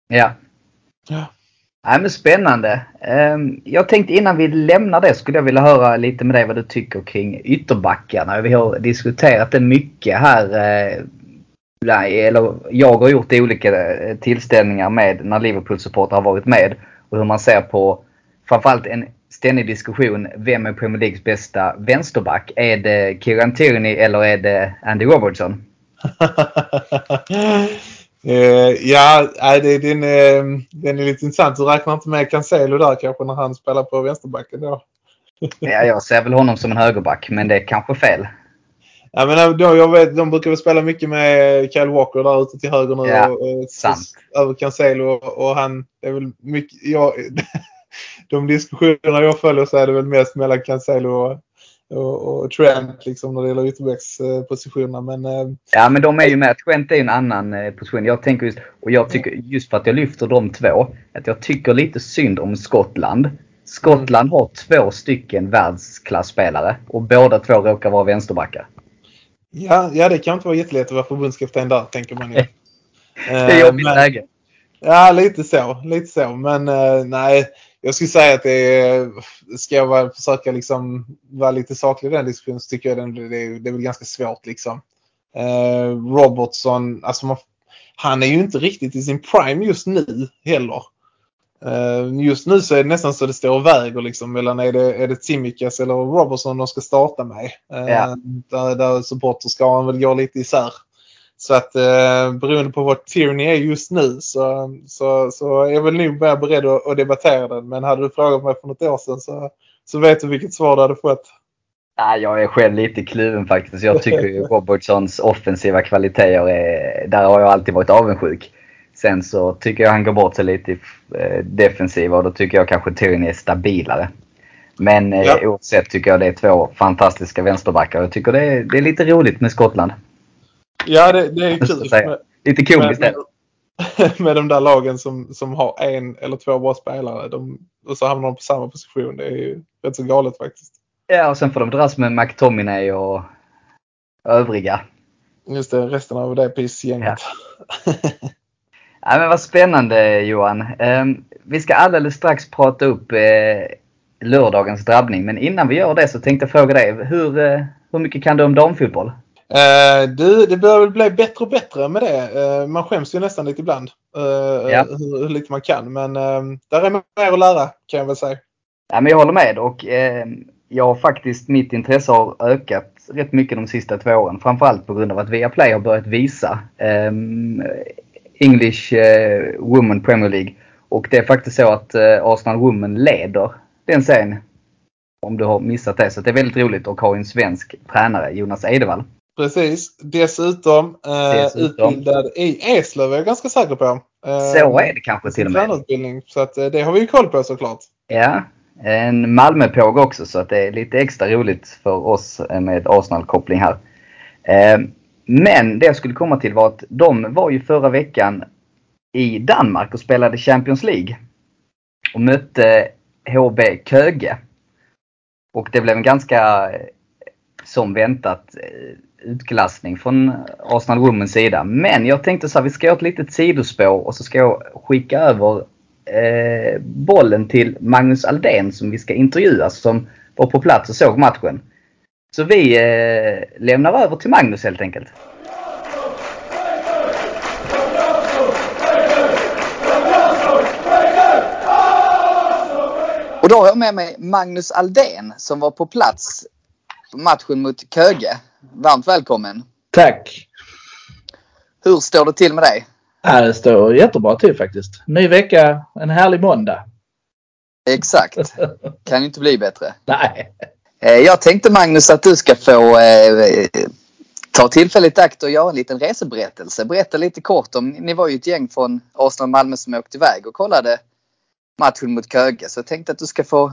Speaker 2: Ja.
Speaker 3: Ja.
Speaker 2: Nej, men spännande. Ehm, Jag tänkte innan vi lämnar det skulle jag vilja höra lite med dig vad du tycker kring ytterbackarna. Vi har diskuterat det mycket här. eh, Eller jag har gjort det i olika eh, tillställningar med när Liverpool-supportrar har varit med. Och hur man ser på framförallt en ständig diskussion. Vem är Premier Leagues bästa vänsterback? Är det Kieran Tierney eller är det Andy Robertson?
Speaker 3: Eh, ja, det, den, är, den är lite intressant. Du räknar inte med Cancelo där kanske när han spelar på vänsterbacken då?
Speaker 2: Ja, jag ser väl honom som en högerback, men det är kanske fel.
Speaker 3: Ja, men då, jag vet, de brukar väl spela mycket med Kyle Walker där ute till höger nu.
Speaker 2: Ja,
Speaker 3: och, och,
Speaker 2: sant.
Speaker 3: Över Cancelo och, och han är väl mycket... Jag, de diskussionerna jag följer så är det väl mest mellan Cancelo och, och, och Trent liksom när det gäller ytterbackspositionerna. Men eh,
Speaker 2: Ja, men de är ju med. Trent är ju en annan eh, position. Jag tänker just, och jag tycker just för att jag lyfter de två, att jag tycker lite synd om Skottland. Skottland har två stycken världsklasspelare och båda två råkar vara vänsterbackar.
Speaker 3: Ja, ja, det kan inte vara jättelätt att vara förbundskapten där tänker man ju.
Speaker 2: Det är jobbigt
Speaker 3: men-
Speaker 2: läge.
Speaker 3: Ja, lite så. Lite så. Men eh, nej, jag skulle säga att det är, ska jag vara, försöka liksom vara lite saklig i den diskussionen så tycker jag den, det, är, det är väl ganska svårt liksom. Eh, Robertson, alltså man, han är ju inte riktigt i sin prime just nu heller. Eh, just nu så är det nästan så det står och väger liksom mellan är det, är det Tsimikas eller Robertson de ska starta med. Eh,
Speaker 2: Ja.
Speaker 3: Där, där supporterskaran väl går lite isär. Så att eh, beroende på vad Tierney är just nu så, så, så är jag väl nog mer beredd att, att debattera den. Men hade du frågat mig för något år sedan så, så vet du vilket svar du hade fått.
Speaker 2: Ja, jag är själv lite kluven faktiskt. Jag tycker ju Robertsons offensiva kvaliteter är, där har jag alltid varit avundsjuk. Sen så tycker jag han går bort sig lite i eh, defensiva och då tycker jag kanske Tierney är stabilare. Men eh,
Speaker 3: Ja.
Speaker 2: oavsett tycker jag det är två fantastiska vänsterbackar. Jag tycker det är, det är lite roligt med Skottland.
Speaker 3: Ja, det, det är kul. Med,
Speaker 2: Lite komiskt
Speaker 3: med,
Speaker 2: det.
Speaker 3: med de där lagen som, som har en eller två bra spelare. De, och så hamnar de på samma position. Det är ju rätt så galet faktiskt.
Speaker 2: Ja, och sen får de dras med McTominay och övriga.
Speaker 3: Just det, resten av det pissgänget.
Speaker 2: Ja, men vad spännande Johan. Ehm, vi ska alldeles strax prata upp eh, lördagens drabbning. Men innan vi gör det så tänkte jag fråga dig. Hur, eh, hur mycket kan du om damfotboll?
Speaker 3: Eh, du, det börjar väl bli bättre och bättre med det. Eh, man skäms ju nästan lite ibland. eh,
Speaker 2: Ja.
Speaker 3: hur, hur lite man kan. Men eh, där är mer att lära kan jag väl säga.
Speaker 2: Ja, men jag håller med och eh, jag har faktiskt, mitt intresse har ökat rätt mycket de sista två åren. Framförallt på grund av att Viaplay har börjat visa ehm, English eh, Women Premier League. Och det är faktiskt så att eh, Arsenal Women leder den serien. Om du har missat det. Så det är väldigt roligt att ha en svensk tränare, Jonas Edevall.
Speaker 3: Precis. Dessutom, eh,
Speaker 2: Dessutom.
Speaker 3: utbildad i Eslöv är jag ganska säker på. Eh,
Speaker 2: Så är det kanske till och med.
Speaker 3: Så att, eh, det har vi ju koll på såklart.
Speaker 2: Ja, en Malmöpåg också så att det är lite extra roligt för oss med Arsenal-koppling här. Men det jag skulle komma till var att de var ju förra veckan i Danmark och spelade Champions League. Och mötte HB Köge. Och det blev en ganska, eh, som väntat, eh, utklassning från Arsenal Womens sida. Men jag tänkte så här, vi ska göra ett litet sidospår och så ska jag skicka över eh, bollen till Magnus Aldén som vi ska intervjua som var på plats och såg matchen. Så vi eh, lämnar över till Magnus helt enkelt. Och då har jag med mig Magnus Aldén som var på plats på matchen mot Köge. Varmt välkommen!
Speaker 5: Tack!
Speaker 2: Hur står det till med dig?
Speaker 5: Ja, det står jättebra till faktiskt. Ny vecka, en härlig måndag.
Speaker 2: Exakt. Kan inte bli bättre.
Speaker 5: Nej.
Speaker 2: Eh, jag tänkte Magnus att du ska få eh, ta tillfället i akt och göra en liten reseberättelse. Berätta lite kort om, ni var ju ett gäng från Arsenal Malmö som åkte iväg och kollade matchen mot Köge. Så jag tänkte att du ska få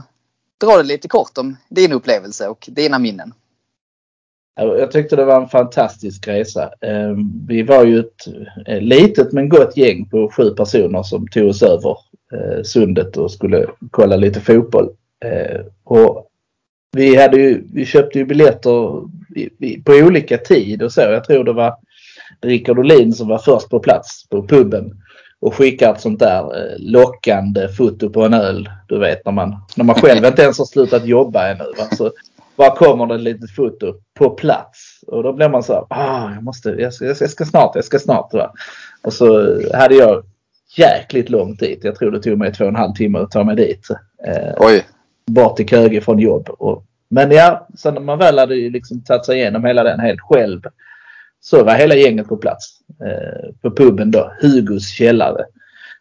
Speaker 2: dra det lite kort om din upplevelse och dina minnen.
Speaker 5: Jag tyckte det var en fantastisk resa. Ehm, vi var ju ett eh, litet men gott gäng på sju personer som tog oss över eh, sundet och skulle kolla lite fotboll. Och vi, hade ju, vi köpte ju biljetter på olika tid och så. Jag tror det var Rickard Olin som var först på plats på puben och skickar ett sånt där eh, lockande foto på en öl. Du vet när man, när man själv inte ens har slutat jobba ännu. Va? Så bara kommer det ett litet foto på plats. Och då blir man så här, ah, jag måste, jag ska, jag ska snart, jag ska snart. Va? Och så hade jag jäkligt lång tid. Jag tror det tog mig två och en halv timme att ta mig dit. Eh,
Speaker 2: Oj!
Speaker 5: Bort till Köge från jobb. Och, men ja, sen när man väl hade liksom tagit sig igenom hela den helt själv. Så var hela gänget på plats. Eh, på puben då, Hugos källare.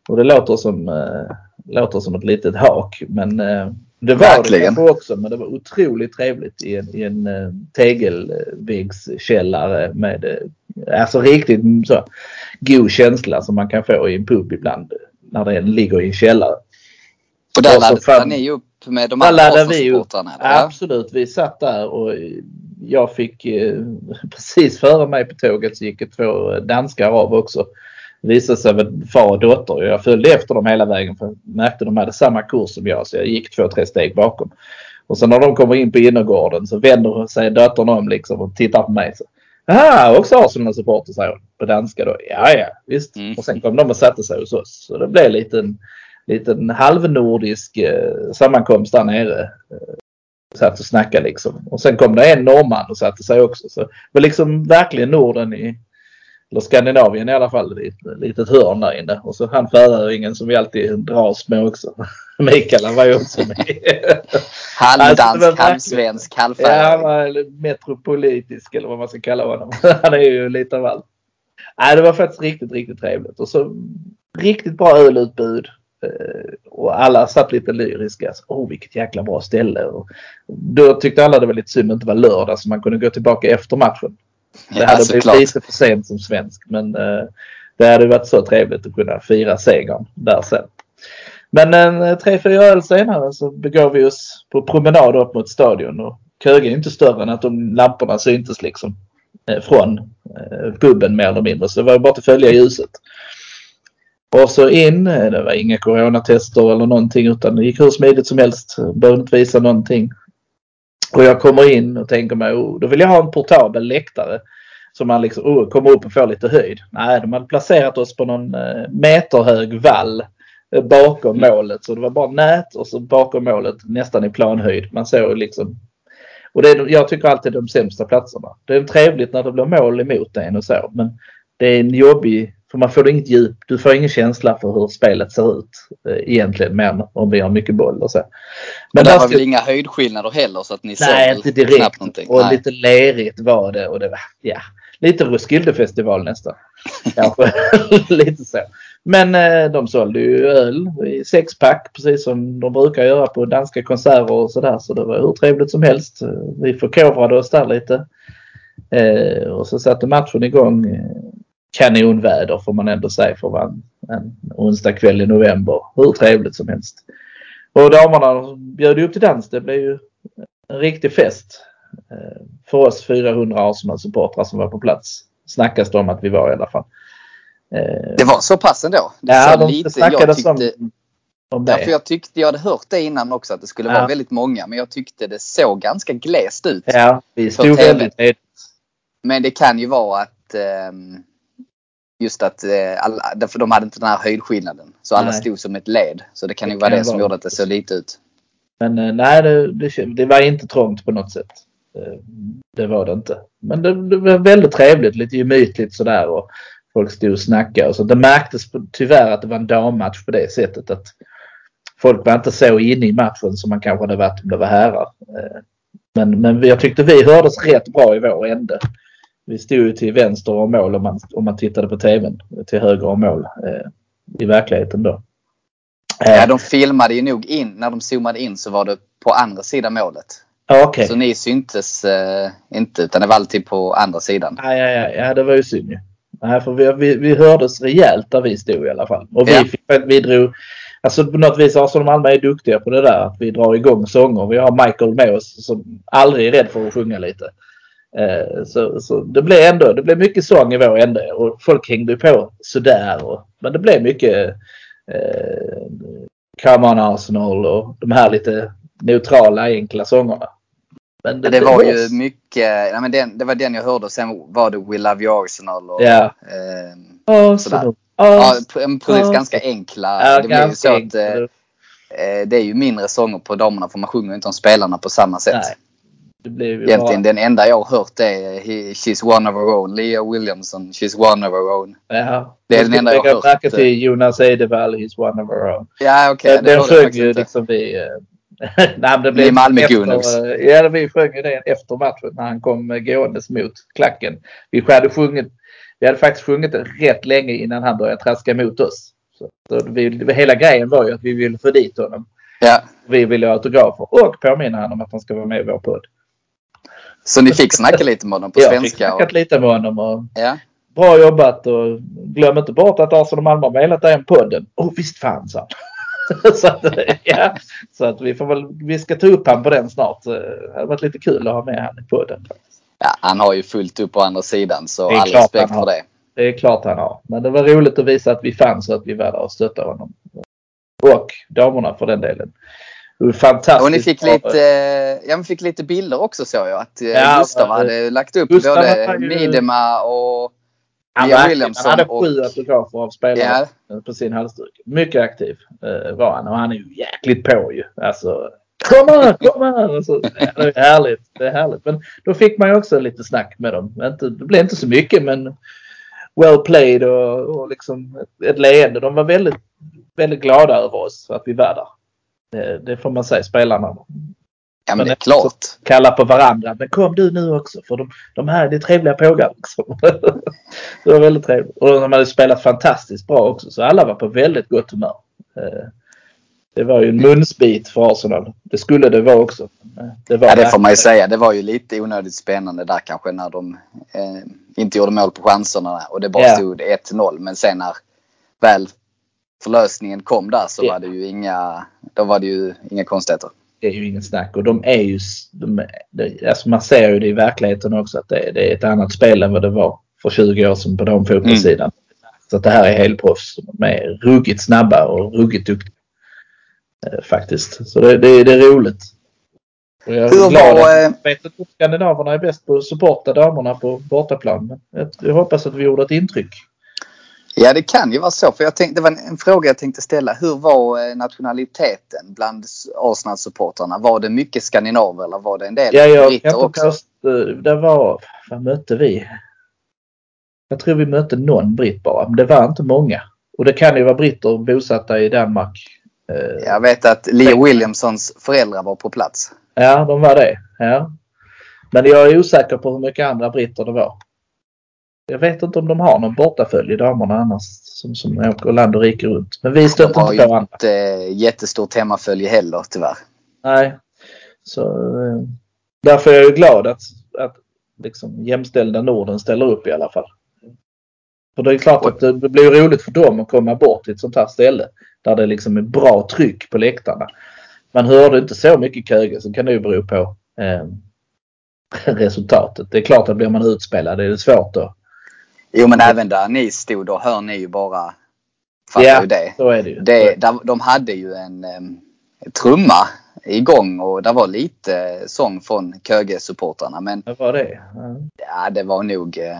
Speaker 5: Och det låter som, eh, låter som ett litet hak. Men eh, Det var
Speaker 2: Verkligen.
Speaker 5: det också men det var otroligt trevligt i en, i en uh, tegelväggskällare med uh, alltså riktigt så god känsla som man kan få i en pub ibland när den ligger i en källare.
Speaker 2: Och där laddade ni upp med de andra? Ja.
Speaker 5: Absolut, vi satt där och jag fick eh, precis före mig på tåget så gick två danskar av också. Det visade sig vara far och dotter och jag följde efter dem hela vägen för jag märkte de hade samma kurs som jag så jag gick två, tre steg bakom. Och sen när de kommer in på innergården så vänder sig dottern om liksom och tittar på mig. Så, Aha, också Arsenal-supporter säger hon på danska då. Ja, ja, visst.
Speaker 2: Mm.
Speaker 5: Och sen kom de och satte sig hos oss. Så det blev en liten, liten halvnordisk eh, sammankomst där nere satt och snackade liksom. Och sen kom det en norrman och satte sig också. Så det var liksom verkligen Norden i, eller Skandinavien i alla fall, i ett litet hörn där inne. Och så han färöingen som vi alltid dras med också. Mikael han var ju också med. Alltså,
Speaker 2: Halvdansk,
Speaker 5: verkligen-
Speaker 2: halvsvensk,
Speaker 5: ja, han
Speaker 2: halvfäröing.
Speaker 5: var metropolitisk eller vad man ska kalla honom. Han är ju lite av allt. Nej, det var faktiskt riktigt, riktigt trevligt. Och så riktigt bra ölutbud. Eh, Och alla satt lite lyriska. Så, Åh, vilket jäkla bra ställe. Och då tyckte alla det var lite synd att det inte var lördag så man kunde gå tillbaka efter matchen. Det
Speaker 2: Ja,
Speaker 5: hade blivit
Speaker 2: såklart.
Speaker 5: lite för sent som svensk. Men eh, det hade varit så trevligt att kunna fira segern där sen. Men en eh, tre, fyra öl senare så begav vi oss på promenad upp mot stadion. Och Köge är inte större än att de lamporna syntes liksom från puben mer eller mindre. Så det var bara att följa ljuset. Och så in, eh, det var inga coronatester eller någonting utan det gick hur smidigt som helst. Behövde inte visa någonting. Och jag kommer in och tänker mig, oh, då vill jag ha en portabel läktare. Så man liksom oh, kommer upp och får lite höjd. Nej, de hade placerat oss på någon eh, meterhög vall eh, bakom målet. Så det var bara nät och så bakom målet nästan i planhöjd. Man såg liksom. Och det är, jag tycker alltid de sämsta platserna. Det är trevligt när det blir mål emot en och så. Men det är en jobbig, för man får inget djup. Du får ingen känsla för hur spelet ser ut eh, egentligen. Men om vi har mycket boll och så.
Speaker 2: Men där
Speaker 5: där
Speaker 2: var väl inga höjdskillnader heller så att ni
Speaker 5: Nej,
Speaker 2: såg
Speaker 5: inte direkt.
Speaker 2: knappt någonting.
Speaker 5: Och
Speaker 2: Nej.
Speaker 5: lite lerigt var det. Och det var, ja, lite Roskildefestival nästan. Kanske lite så. Men eh, de sålde ju öl i sexpack precis som de brukar göra på danska konserter och sådär. Så det var hur trevligt som helst. Eh, Vi förkovrade oss där lite. Eh, och så satte matchen igång. Kanonväder får man ändå säga för en, en onsdag kväll i november. Hur trevligt som helst. Och damerna bjöd upp till dans. Det blev ju en riktig fest. Eh, För oss 400 Arsenal-supportrar som var på plats. Snackas det om att vi var i alla fall. Eh,
Speaker 2: Det var så pass ändå. Det
Speaker 5: Ja, de
Speaker 2: lite, jag
Speaker 5: snackades om,
Speaker 2: tyckte,
Speaker 5: om
Speaker 2: ja,
Speaker 5: det.
Speaker 2: för jag tyckte, jag hade hört det innan också att det skulle
Speaker 5: Ja.
Speaker 2: vara väldigt många. Men jag tyckte det såg ganska glest ut.
Speaker 5: Ja, vi stod väldigt.
Speaker 2: Men det kan ju vara att ehm, just att eh, alla, därför de hade inte den här höjdskillnaden. Så alla
Speaker 5: Nej.
Speaker 2: stod som ett led. Så det kan
Speaker 5: Det
Speaker 2: ju vara det som
Speaker 5: vara.
Speaker 2: gjorde att det såg lite ut.
Speaker 5: Men eh, nej, det, det, det var inte trångt på något sätt. Eh, Det var det inte. Men det, det var väldigt trevligt, lite gemytligt sådär. Och folk stod och snackade och så. Det märktes tyvärr att det var en dammatch på det sättet att folk var inte så inne i matchen som man kanske hade varit om det var herrar. Men, men jag tyckte vi hördes rätt bra i vår ände. Vi stod ju till vänster om mål om man, om man tittade på tvn. Till höger om mål eh, i verkligheten då. Eh,
Speaker 2: Ja, de filmade ju nog in. När de zoomade in så var det på andra sidan målet.
Speaker 5: Okej.
Speaker 2: Så ni syntes eh, inte utan det var alltid på andra sidan.
Speaker 5: Ja, ja, ja, ja, det var ju synd ju. Nej, för vi, vi, vi hördes rejält där vi stod i alla fall. Och vi,
Speaker 2: Ja.
Speaker 5: fick, vi drog, alltså på något vis Arsenal Malmö är duktiga på det där. Att vi drar igång sånger. Vi har Michael med oss som aldrig är rädd för att sjunga lite. Eh, så, så det blev ändå, det blev mycket sång i vår ände och folk hängde på sådär. Och, men det blev mycket eh, Come on Arsenal och de här lite neutrala enkla sångerna. Men
Speaker 2: Det, det var ju mycket, nej men den, det var den jag hörde och sen var det We Love You Arsenal och
Speaker 5: Ja.
Speaker 2: eh,
Speaker 5: Arsenal.
Speaker 2: sådär. ja,
Speaker 5: Arsenal.
Speaker 2: precis ganska enkla.
Speaker 5: Ja,
Speaker 2: det blir så att eh, eh, det är ju mindre sånger på damerna för man sjunger inte om spelarna på samma sätt.
Speaker 5: Nej. Det blev ju
Speaker 2: Egentligen
Speaker 5: bara,
Speaker 2: den enda jag har hört är he, She's one of her own. Lea Williamson, She's one of her own.
Speaker 5: ja.
Speaker 2: det är
Speaker 5: Jag
Speaker 2: den enda jag har hört.
Speaker 5: till Jonas Edevall, he's one of our own.
Speaker 2: Ja okej,
Speaker 5: den den sjöng ju liksom vi... eh, Nej, men det blev
Speaker 2: Ni Malmö
Speaker 5: efter,
Speaker 2: Gunners.
Speaker 5: eh, Ja, vi sjöng ju det efter matchen när han kom eh, gåendes mot klacken. Vi hade sjungit, vi hade faktiskt sjungit rätt länge innan han började traska mot oss. Så, så vi, hela grejen var ju att vi ville få dit honom.
Speaker 2: Ja.
Speaker 5: Vi vill ha autografer och påminna honom om att han ska vara med i vår podd.
Speaker 2: Så ni fick snacka lite med honom på
Speaker 5: Jag fick
Speaker 2: svenska?
Speaker 5: snackat
Speaker 2: Och,
Speaker 5: lite med honom och
Speaker 2: ja.
Speaker 5: bra jobbat och glöm inte bort att Arsenal Malmö har mejlat dig om podden. Oh visst fan sa han. så, att, ja, så att vi får väl, vi ska ta upp han på den snart. Det hade varit lite kul att ha med han i podden.
Speaker 2: ja, han har ju fullt upp på andra sidan så all respekt för det.
Speaker 5: Det är klart han har. Men det var roligt att visa att vi fanns och att vi var där och stöttade honom. Och damerna för den delen. Fantastiskt.
Speaker 2: Och ni fick lite, ja, men fick lite bilder också såg jag. Att eh,
Speaker 5: Ja,
Speaker 2: Gustav
Speaker 5: men-
Speaker 2: hade lagt upp
Speaker 5: Gustav
Speaker 2: både
Speaker 5: ju-
Speaker 2: Midema och Mia
Speaker 5: verkligen,
Speaker 2: Williamson
Speaker 5: han hade
Speaker 2: och-
Speaker 5: sju autografer av spelarna på sin halsduk. Mycket aktiv eh, var han och han är ju jäkligt på ju. Alltså, kom här, kom här! Alltså, ja, det är härligt. Det är härligt. Men då fick man ju också lite snack med dem. Det blev inte så mycket men well played och, och liksom ett, ett leende. De var väldigt, väldigt glada över oss att vi var där. Det, det får man säga, spelarna.
Speaker 2: Ja men
Speaker 5: Men
Speaker 2: det är klart.
Speaker 5: Kalla på varandra. Men kom du nu också för de, de här det är trevliga pågar. Liksom. det var väldigt trevligt. Och de hade spelat fantastiskt bra också så alla var på väldigt gott humör. Eh, Det var ju en munsbit för Arsenal. Det skulle det vara också. Eh, Det, var
Speaker 2: Ja det får man ju säga. Det var ju lite onödigt spännande där kanske när de eh, inte gjorde mål på chanserna och det bara
Speaker 5: Ja.
Speaker 2: stod 1-0. Men sen när väl förlösningen kom där så
Speaker 5: Ja.
Speaker 2: var det ju inga, då var det ju inga konstigheter.
Speaker 5: Det är ju ingen snack och de är ju... De, det, alltså man ser ju det i verkligheten också att det, det är ett annat spel än vad det var för 20 år sedan på de fotbollssidan. Så att det här är helproffs. De är ruggigt snabba och ruggigt duktiga. Eh, faktiskt. Så det, det, det är roligt. Och jag är
Speaker 2: Hur
Speaker 5: glad
Speaker 2: var,
Speaker 5: att
Speaker 2: eh,
Speaker 5: jag vet att skandinaverna är bäst på att supporta damerna på bortaplan. Men jag, jag hoppas att vi gjorde ett intryck.
Speaker 2: Ja det kan ju vara så. För jag tänkte, det var en, en fråga jag tänkte ställa. Hur var eh, nationaliteten bland Arsenal-supportrarna? Var det mycket skandinaver eller var det en del
Speaker 5: Ja, jag inte
Speaker 2: också?
Speaker 5: påstå, det var, vad mötte vi? Jag tror vi mötte någon britt bara, men det var inte många. Och det kan ju vara britter bosatta i Danmark. Eh,
Speaker 2: Jag vet att Leo Williamsons föräldrar var på plats.
Speaker 5: Ja, de var det. Ja. Men jag är osäker på hur mycket andra britter det var. Jag vet inte om de har någon bortaföljd i damerna annars som, som åker land och rike runt. Men vi
Speaker 2: De
Speaker 5: stötte
Speaker 2: har
Speaker 5: inte på andra.
Speaker 2: inte eh, jättestort hemmafölje heller tyvärr.
Speaker 5: Nej. Så, eh, därför är jag ju glad att, att liksom jämställda Norden ställer upp i alla fall. För det är klart att det blir roligt för dem att komma bort till ett sånt här ställe. Där det liksom är bra tryck på läktarna. Man hörde inte så mycket köge så kan det ju bero på eh, resultatet. Det är klart att blir man utspelad det är det svårt då.
Speaker 2: Jo men även där ni stod då hör ni ju bara fattar
Speaker 5: Ja,
Speaker 2: ju det.
Speaker 5: Så är det ju.
Speaker 2: det där, de hade ju en um, trumma igång och det var lite sång från Köge-supportrarna. Men
Speaker 5: Det var det. Ja.
Speaker 2: ja, det var nog... Eh,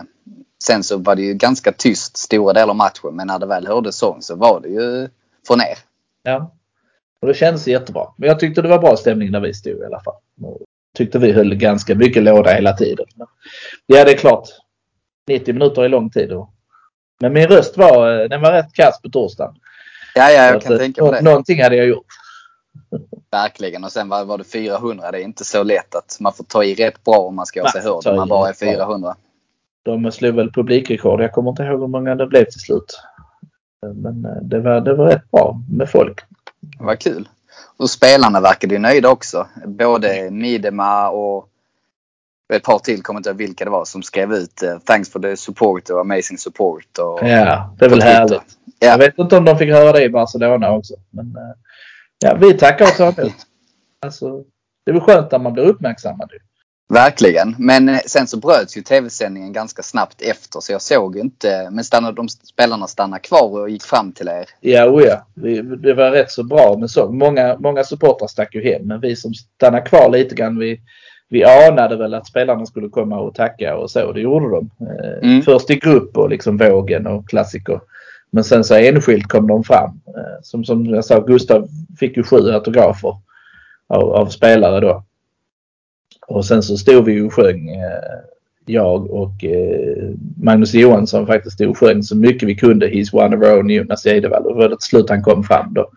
Speaker 2: sen så var det ju ganska tyst stora delar av matchen. Men när det väl hördes sång så var det ju från er.
Speaker 5: Ja. Och det kändes jättebra. Men jag tyckte det var bra stämning när vi stod i alla fall. Och tyckte vi höll ganska mycket låda hela tiden. Ja, det är klart. 90 minuter är lång tid. Och... Men min röst var, eh, den var rätt kass på torsdagen.
Speaker 2: Ja, ja jag
Speaker 5: att,
Speaker 2: kan
Speaker 5: eh,
Speaker 2: tänka mig det.
Speaker 5: Någonting hade jag gjort.
Speaker 2: Verkligen. Och sen var, var det 400. Det är inte så lätt att man får ta i rätt bra om man ska göra sig hörd. man bara är
Speaker 5: rätt bra.
Speaker 2: 400.
Speaker 5: De slog väl publikrekord. Jag kommer inte ihåg hur många det blev till slut. Men eh, det var, det var rätt bra med folk.
Speaker 2: Vad kul. Och spelarna verkade ju nöjda också. Både Midema och ett par till, kommer inte ihåg vilka det var, som skrev ut eh, Thanks for the support och amazing support. Och,
Speaker 5: Ja, det är väl härligt.
Speaker 2: Ja.
Speaker 5: Jag vet inte om de fick höra det i Barcelona också. Men eh, ja, vi tackar och tar emot. Alltså, det är väl skönt när man blir uppmärksammad.
Speaker 2: Verkligen. Men eh, sen så bröts ju tv-sändningen ganska snabbt efter så jag såg inte. Men stannade, de spelarna stannade kvar och gick fram till er.
Speaker 5: Ja, oh ja. Vi, det var rätt så bra med så. Många, många supportrar stack ju hem. Men vi som stannade kvar lite grann, vi, vi anade väl att spelarna skulle komma och tacka och så. Det gjorde de. Eh,
Speaker 2: Mm.
Speaker 5: Först i grupp och liksom vågen och klassiker. Men sen så enskilt kom de fram. Eh, Som, som jag sa, Gustav fick ju sju autografer av, av spelare då. Och sen så stod vi och sjöng, eh, jag och Magnus Johansson faktiskt stod och sjöng så mycket vi kunde He's one of our own Jonas Eidevall. Och det var till slut han kom fram då.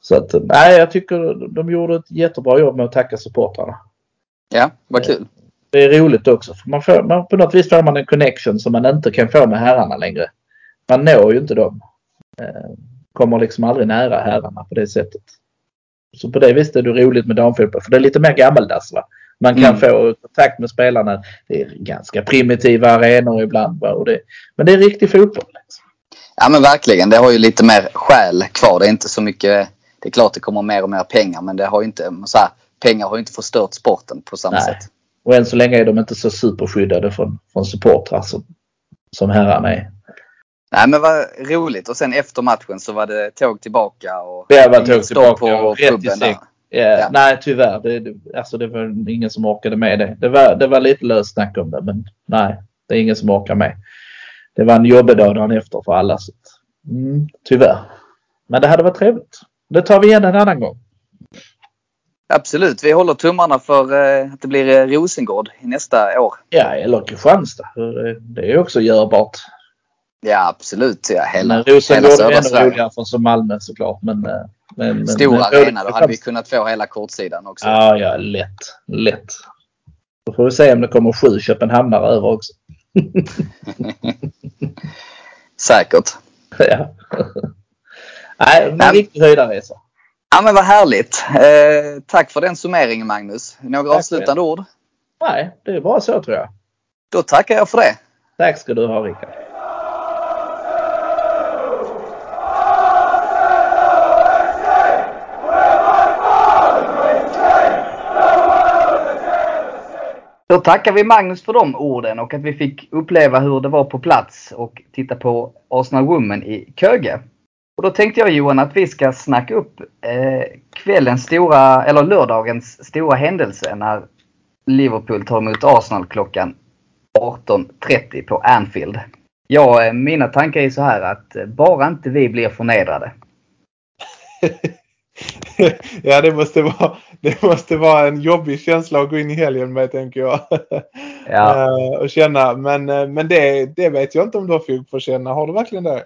Speaker 5: Så att, nej jag tycker de gjorde ett jättebra jobb med att tacka supportrarna.
Speaker 2: Ja, vad kul.
Speaker 5: Det är roligt också. För man får, man, på något vis får man en connection som man inte kan få med herrarna längre. Man når ju inte dem. Eh, kommer liksom aldrig nära herrarna på det sättet. så på det viset är det roligt med damfotboll. För det är lite mer gammaldags. Va? Man kan
Speaker 2: Mm.
Speaker 5: få kontakt med spelarna. Det är ganska primitiva arenor ibland. Va? Och det, men det är riktig fotboll. Liksom.
Speaker 2: Ja men verkligen, det har ju lite mer själ kvar. Det är inte så mycket, det är klart det kommer mer och mer pengar men det har ju inte, så här, pengar har inte förstört sporten på samma
Speaker 5: Nej.
Speaker 2: sätt.
Speaker 5: Och än så länge är de inte så superskyddade från, från supportrar som, som herrarna är.
Speaker 2: Nej men vad roligt och sen efter matchen så var det tåg tillbaka och
Speaker 5: Det var tåg tillbaka
Speaker 2: på
Speaker 5: och rätt i. Ja,
Speaker 2: Ja.
Speaker 5: Nej tyvärr. Det, alltså det var ingen som orkade med det. Det var, det var lite löst snack om det men nej. Det är ingen som orkar med. Det var en jobbig dag dagen efter för alla. Så. Mm, tyvärr. Men det hade varit trevligt. Det tar vi igen en annan gång.
Speaker 2: Absolut, vi håller tummarna för eh, att det blir eh, Rosengård i nästa år.
Speaker 5: Ja, eller Kristianstad. Det- Det är också görbart.
Speaker 2: Ja absolut, ja, hela,
Speaker 5: Men
Speaker 2: hela
Speaker 5: Rosengård är
Speaker 2: södra
Speaker 5: ännu roligare för som Malmö såklart. Men, eh, men,
Speaker 2: Stor
Speaker 5: men-
Speaker 2: arena, då hade vi kunnat få hela kortsidan också.
Speaker 5: Ja, ja, lätt. Lätt. Då får vi se om det kommer sju Köpenhamnare över också.
Speaker 2: Säkert.
Speaker 5: ja. Nej, men riktig höjdarresa.
Speaker 2: Ja men vad härligt. Eh, tack för den summeringen Magnus. Några
Speaker 5: Tack
Speaker 2: avslutande ord?
Speaker 5: Nej, det är bara så tror jag.
Speaker 2: Då tackar jag för det.
Speaker 5: Tack ska du ha Rickard.
Speaker 2: Då tackar vi Magnus för de orden och att vi fick uppleva hur det var på plats och titta på Arsenal Women i Köge. Och då tänkte jag Johan att vi ska snacka upp eh, kvällens stora, eller lördagens stora händelse när Liverpool tar emot Arsenal klockan 18.30 på Anfield. Ja, eh, mina tankar är så här att eh, bara inte vi blir förnedrade.
Speaker 3: ja, det måste, vara, det måste vara en jobbig känsla att gå in i helgen med, tänker jag.
Speaker 2: Ja.
Speaker 3: Eh, och känna. Men, men det, det vet jag inte om du har fog för att känna. Har du verkligen det?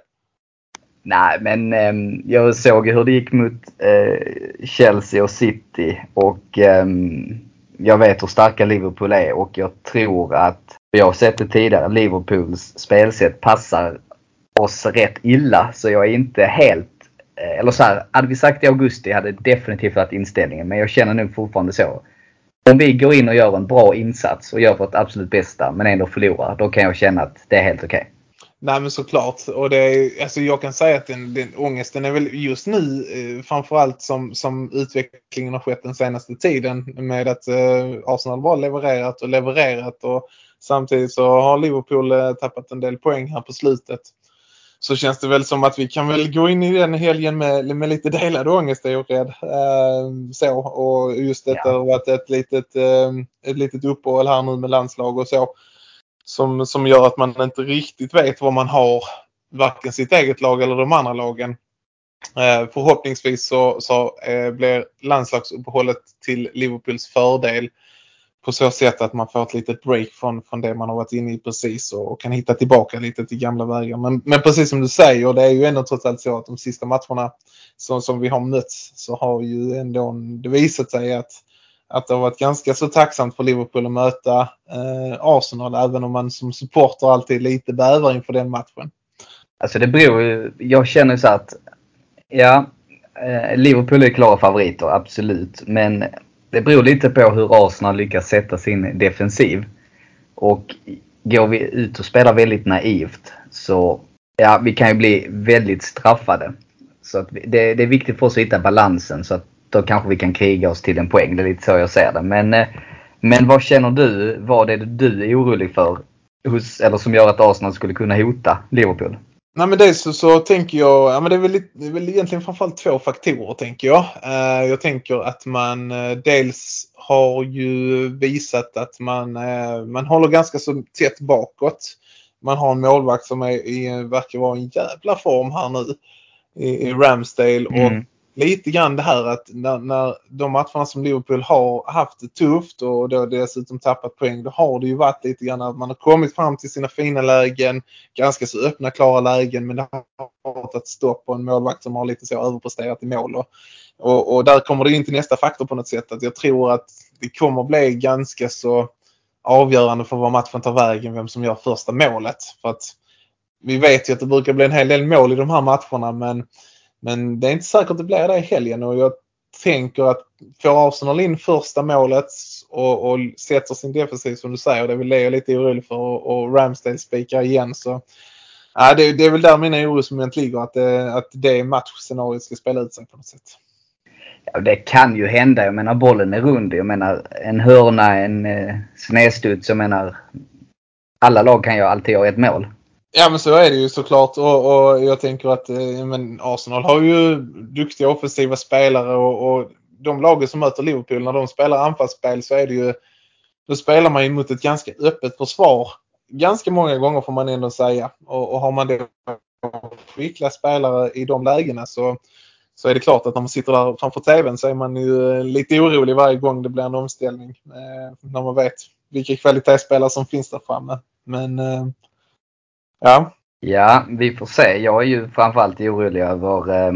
Speaker 2: Nej, men eh, jag såg hur det gick mot eh, Chelsea och City och eh, jag vet hur starka Liverpool är och jag tror att, jag har sett det tidigare, Liverpools spelsätt passar oss rätt illa. Så jag är inte helt, eh, eller så här, hade vi sagt i augusti hade det definitivt varit inställningen. Men jag känner nog fortfarande så. Om vi går in och gör en bra insats och gör vårt absolut bästa men ändå förlorar, då kan jag känna att det är helt okej.
Speaker 3: Nej men såklart. Och det är, alltså jag kan säga att den, den ångesten är väl just nu eh, framförallt som, som utvecklingen har skett den senaste tiden med att eh, Arsenal bara levererat och levererat och samtidigt så har Liverpool eh, tappat en del poäng här på slutet. Så känns det väl som att vi kan väl gå in i den helgen med, med lite delad ångest är jag rädd. Eh, så och just detta
Speaker 2: Ja.
Speaker 3: varit ett litet, eh, ett litet uppehåll här nu med landslag och så som, som gör att man inte riktigt vet vad man har, varken sitt eget lag eller de andra lagen. Eh, förhoppningsvis så, så eh, blir landslagsuppehållet till Liverpools fördel på så sätt att man får ett litet break från, från det man har varit inne i precis och, och kan hitta tillbaka lite till gamla vägar. Men, men precis som du säger, det är ju ändå trots allt så att de sista matcherna som, som vi har mötts så har ju ändå det visat sig att att det har varit ganska så tacksamt för Liverpool att möta eh, Arsenal även om man som supporter alltid lite bävar inför den matchen.
Speaker 2: Alltså det beror ju, jag känner så att, ja, eh, Liverpool är klara favoriter, absolut. Men det beror lite på hur Arsenal lyckas sätta sin defensiv. Och går vi ut och spelar väldigt naivt så, ja, vi kan ju bli väldigt straffade. Så att det, det är viktigt för oss att hitta balansen så att då kanske vi kan kriga oss till en poäng. Det är lite så jag ser det. Men, eh, men vad känner du? Vad är det du är orolig för? Hos, eller som gör att Arsenal skulle kunna hota Liverpool?
Speaker 3: Nej men dels så, så tänker jag, ja men det är väl, det är väl egentligen framförallt två faktorer tänker jag. Eh, jag tänker att man eh, dels har ju visat att man, eh, man håller ganska så tätt bakåt. Man har en målvakt som är i, verkar vara i en jävla form här nu i, i Ramsdale och
Speaker 2: Mm
Speaker 3: lite grann det här att när, när de matcherna som Liverpool har haft det tufft och då dessutom tappat poäng, då har det ju varit lite grann att man har kommit fram till sina fina lägen, ganska så öppna, klara lägen, men det har varit ett stopp på en målvakt som har lite så överpresterat i mål. Och, och, och där kommer det in till nästa faktor på något sätt, att jag tror att det kommer bli ganska så avgörande för vad matchen tar vägen, vem som gör första målet. För att vi vet ju att det brukar bli en hel del mål i de här matcherna, men men det är inte säkert att det blir det i helgen och jag tänker att får Arsenal in första målet och, och sätter sin defensiv som du säger, det är väl det jag är lite orolig för, och, och Ramsdale spikar igen så Ja, det, det är väl där mina orosmoment ligger, att det, att det matchscenariot ska spela ut sig på något sätt.
Speaker 2: Ja, det kan ju hända. Jag menar bollen är rund. Jag menar en hörna, en eh, snedstuds. Jag menar alla lag kan ju alltid göra ett mål.
Speaker 3: Ja men så är det ju såklart och, och jag tänker att eh, men Arsenal har ju duktiga offensiva spelare och, och de lagen som möter Liverpool när de spelar anfallsspel så är det ju då spelar man ju mot ett ganska öppet försvar. Ganska många gånger får man ändå säga och, och har man då skickliga spelare i de lägena så, så är det klart att när man sitter där framför TVn så är man ju eh, lite orolig varje gång det blir en omställning. Eh, när man vet vilka kvalitetsspelare som finns där framme. Men eh, ja.
Speaker 2: Ja, vi får se. Jag är ju framförallt orolig över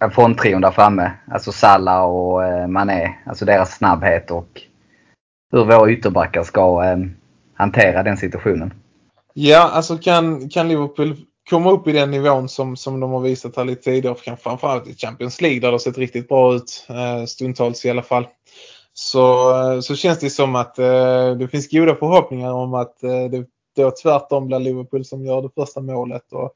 Speaker 2: eh, fronttrion där framme. Alltså Salah och eh, Mané. Alltså deras snabbhet och hur våra ytterbackar ska eh, hantera den situationen.
Speaker 3: Ja, alltså kan, kan Liverpool komma upp i den nivån som, som de har visat här lite tidigare, framförallt i Champions League där det har sett riktigt bra ut, eh, stundtals i alla fall. Så, eh, så känns det som att eh, det finns goda förhoppningar om att det då tvärtom blir Liverpool som gör det första målet. Och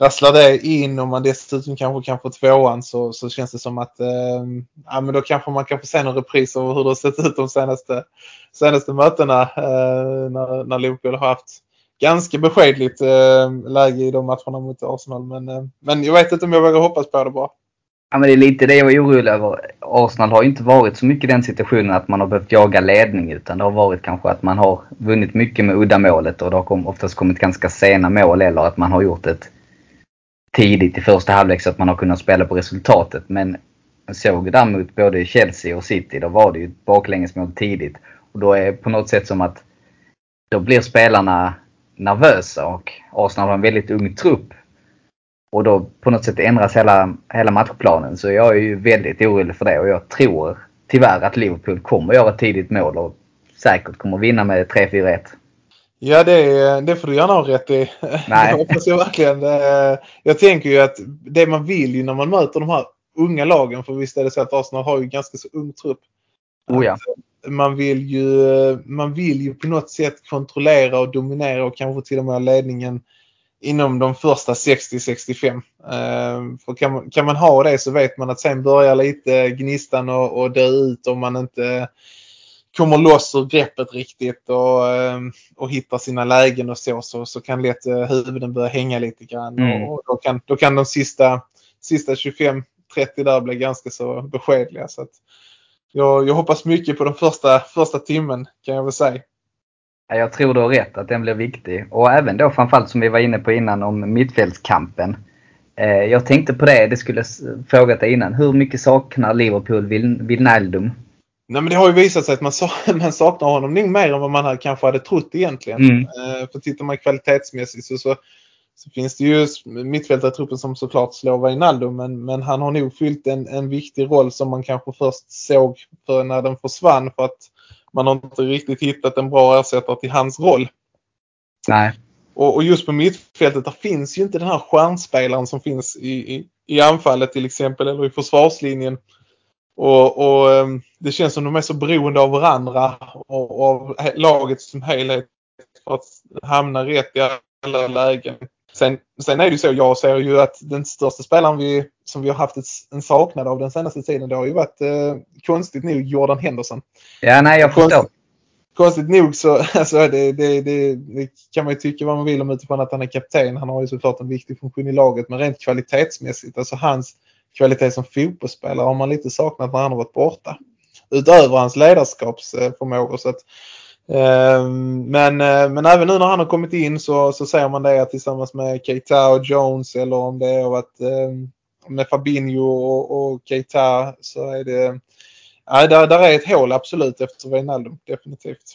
Speaker 3: rasslar det in och man dessutom kanske kan få tvåan så, så känns det som att eh, ja, men då kanske man kan få se någon repris av hur det har sett ut de senaste, senaste mötena eh, när, när Liverpool har haft ganska beskedligt eh, läge i de matcherna mot Arsenal. Men, eh, men jag vet inte om jag vågar hoppas på det bara.
Speaker 2: Ja, men det är lite det jag är orolig över. Arsenal har inte varit så mycket i den situationen att man har behövt jaga ledning utan det har varit kanske att man har vunnit mycket med uddamålet och det har oftast kommit ganska sena mål eller att man har gjort ett tidigt i första halvlek så att man har kunnat spela på resultatet. Men jag såg däremot både Chelsea och City, då var det ju ett baklängesmål tidigt. Och då är det på något sätt som att då blir spelarna nervösa och Arsenal har en väldigt ung trupp. Och då på något sätt ändras hela, hela matchplanen. Så jag är ju väldigt orolig för det och jag tror tyvärr att Liverpool kommer göra ett tidigt mål och säkert kommer vinna med 3-4-1.
Speaker 3: Ja, det, det får du gärna ha rätt i. Nej. Det hoppas jag verkligen. Jag tänker ju att det man vill ju när man möter de här unga lagen, för visst är det så att Arsenal har ju ganska så ung trupp.
Speaker 2: Oh ja.
Speaker 3: Man vill, ju, man vill ju på något sätt kontrollera och dominera och kanske till och med ledningen inom de första 60-65. Eh, för kan man, kan man ha det så vet man att sen börjar lite gnistan och, och dö ut om man inte kommer loss ur greppet riktigt och, eh, och hittar sina lägen och så, så, så kan lätt eh, huvuden börja hänga lite grann. Mm. Och, då, kan, då kan de sista, sista 25-30 där bli ganska så beskedliga. Så att jag, jag hoppas mycket på den första, första timmen kan jag väl säga.
Speaker 2: Jag tror du har rätt att den blir viktig. Och även då framförallt som vi var inne på innan om mittfältskampen. Eh, jag tänkte på det, det skulle frågat dig innan. Hur mycket saknar Liverpool Wijnaldum?
Speaker 3: Nej men det har ju visat sig att man, man saknar honom nog mer än vad man kanske hade trott egentligen. Mm. Eh, för tittar man kvalitetsmässigt så, så, så finns det ju mittfältartruppen som såklart slår Wijnaldum men, men han har nog fyllt en, en viktig roll som man kanske först såg för när den försvann för att man har inte riktigt hittat en bra ersättare till hans roll.
Speaker 2: Nej.
Speaker 3: Och, och just på mittfältet, där finns ju inte den här stjärnspelaren som finns i, i, i anfallet till exempel eller i försvarslinjen. Och, och ehm, det känns som de är så beroende av varandra och, och av laget som helhet för att hamna rätt i alla lägen. Sen, sen är det ju så, jag ser ju att den största spelaren vi, som vi har haft ett, en saknad av den senaste tiden, det har ju varit eh, konstigt nog Jordan Henderson.
Speaker 2: Ja, nej jag förstår. Konstigt,
Speaker 3: konstigt nog så alltså, det, det, det, det, kan man ju tycka vad man vill om utifrån att han är kapten. Han har ju såklart en viktig funktion i laget, men rent kvalitetsmässigt, alltså hans kvalitet som fotbollsspelare har man lite saknat när han har varit borta. Utöver hans ledarskapsförmågor. Så att, Ehm, men, eh, men även nu när han har kommit in så, så ser man det tillsammans med Keita och Jones eller om det har varit ehm, med Fabinho och, och Keita så är det Ja, där, där är ett hål absolut efter Wijnaldum, definitivt.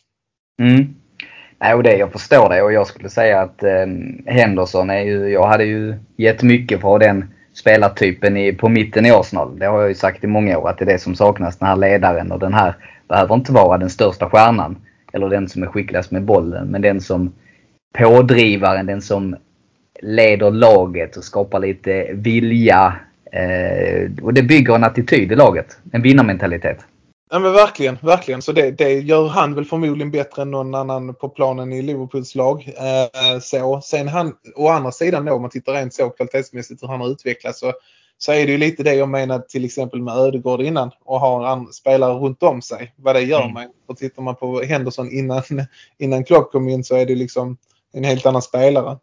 Speaker 2: Mm. Nej, och det, jag förstår det och jag skulle säga att eh, Henderson är ju, jag hade ju gett mycket för den spelartypen i, på mitten i Arsenal. Det har jag ju sagt i många år att det är det som saknas, den här ledaren och den här behöver inte vara den största stjärnan eller den som är skickligast med bollen. Men den som pådrivaren, den som leder laget och skapar lite vilja Eh, och det bygger en attityd i laget. En vinnarmentalitet.
Speaker 3: Ja men verkligen, verkligen. Så det, det gör han väl förmodligen bättre än någon annan på planen i Liverpools lag. Eh, så. Sen han, å andra sidan då om man tittar rent så kvalitetsmässigt hur han har utvecklats så, så är det ju lite det jag menade till exempel med Ödegård innan och ha en spelare runt om sig. Vad det gör mm. med. Och tittar man på Henderson innan, innan Klopp kom in så är det liksom en helt annan spelare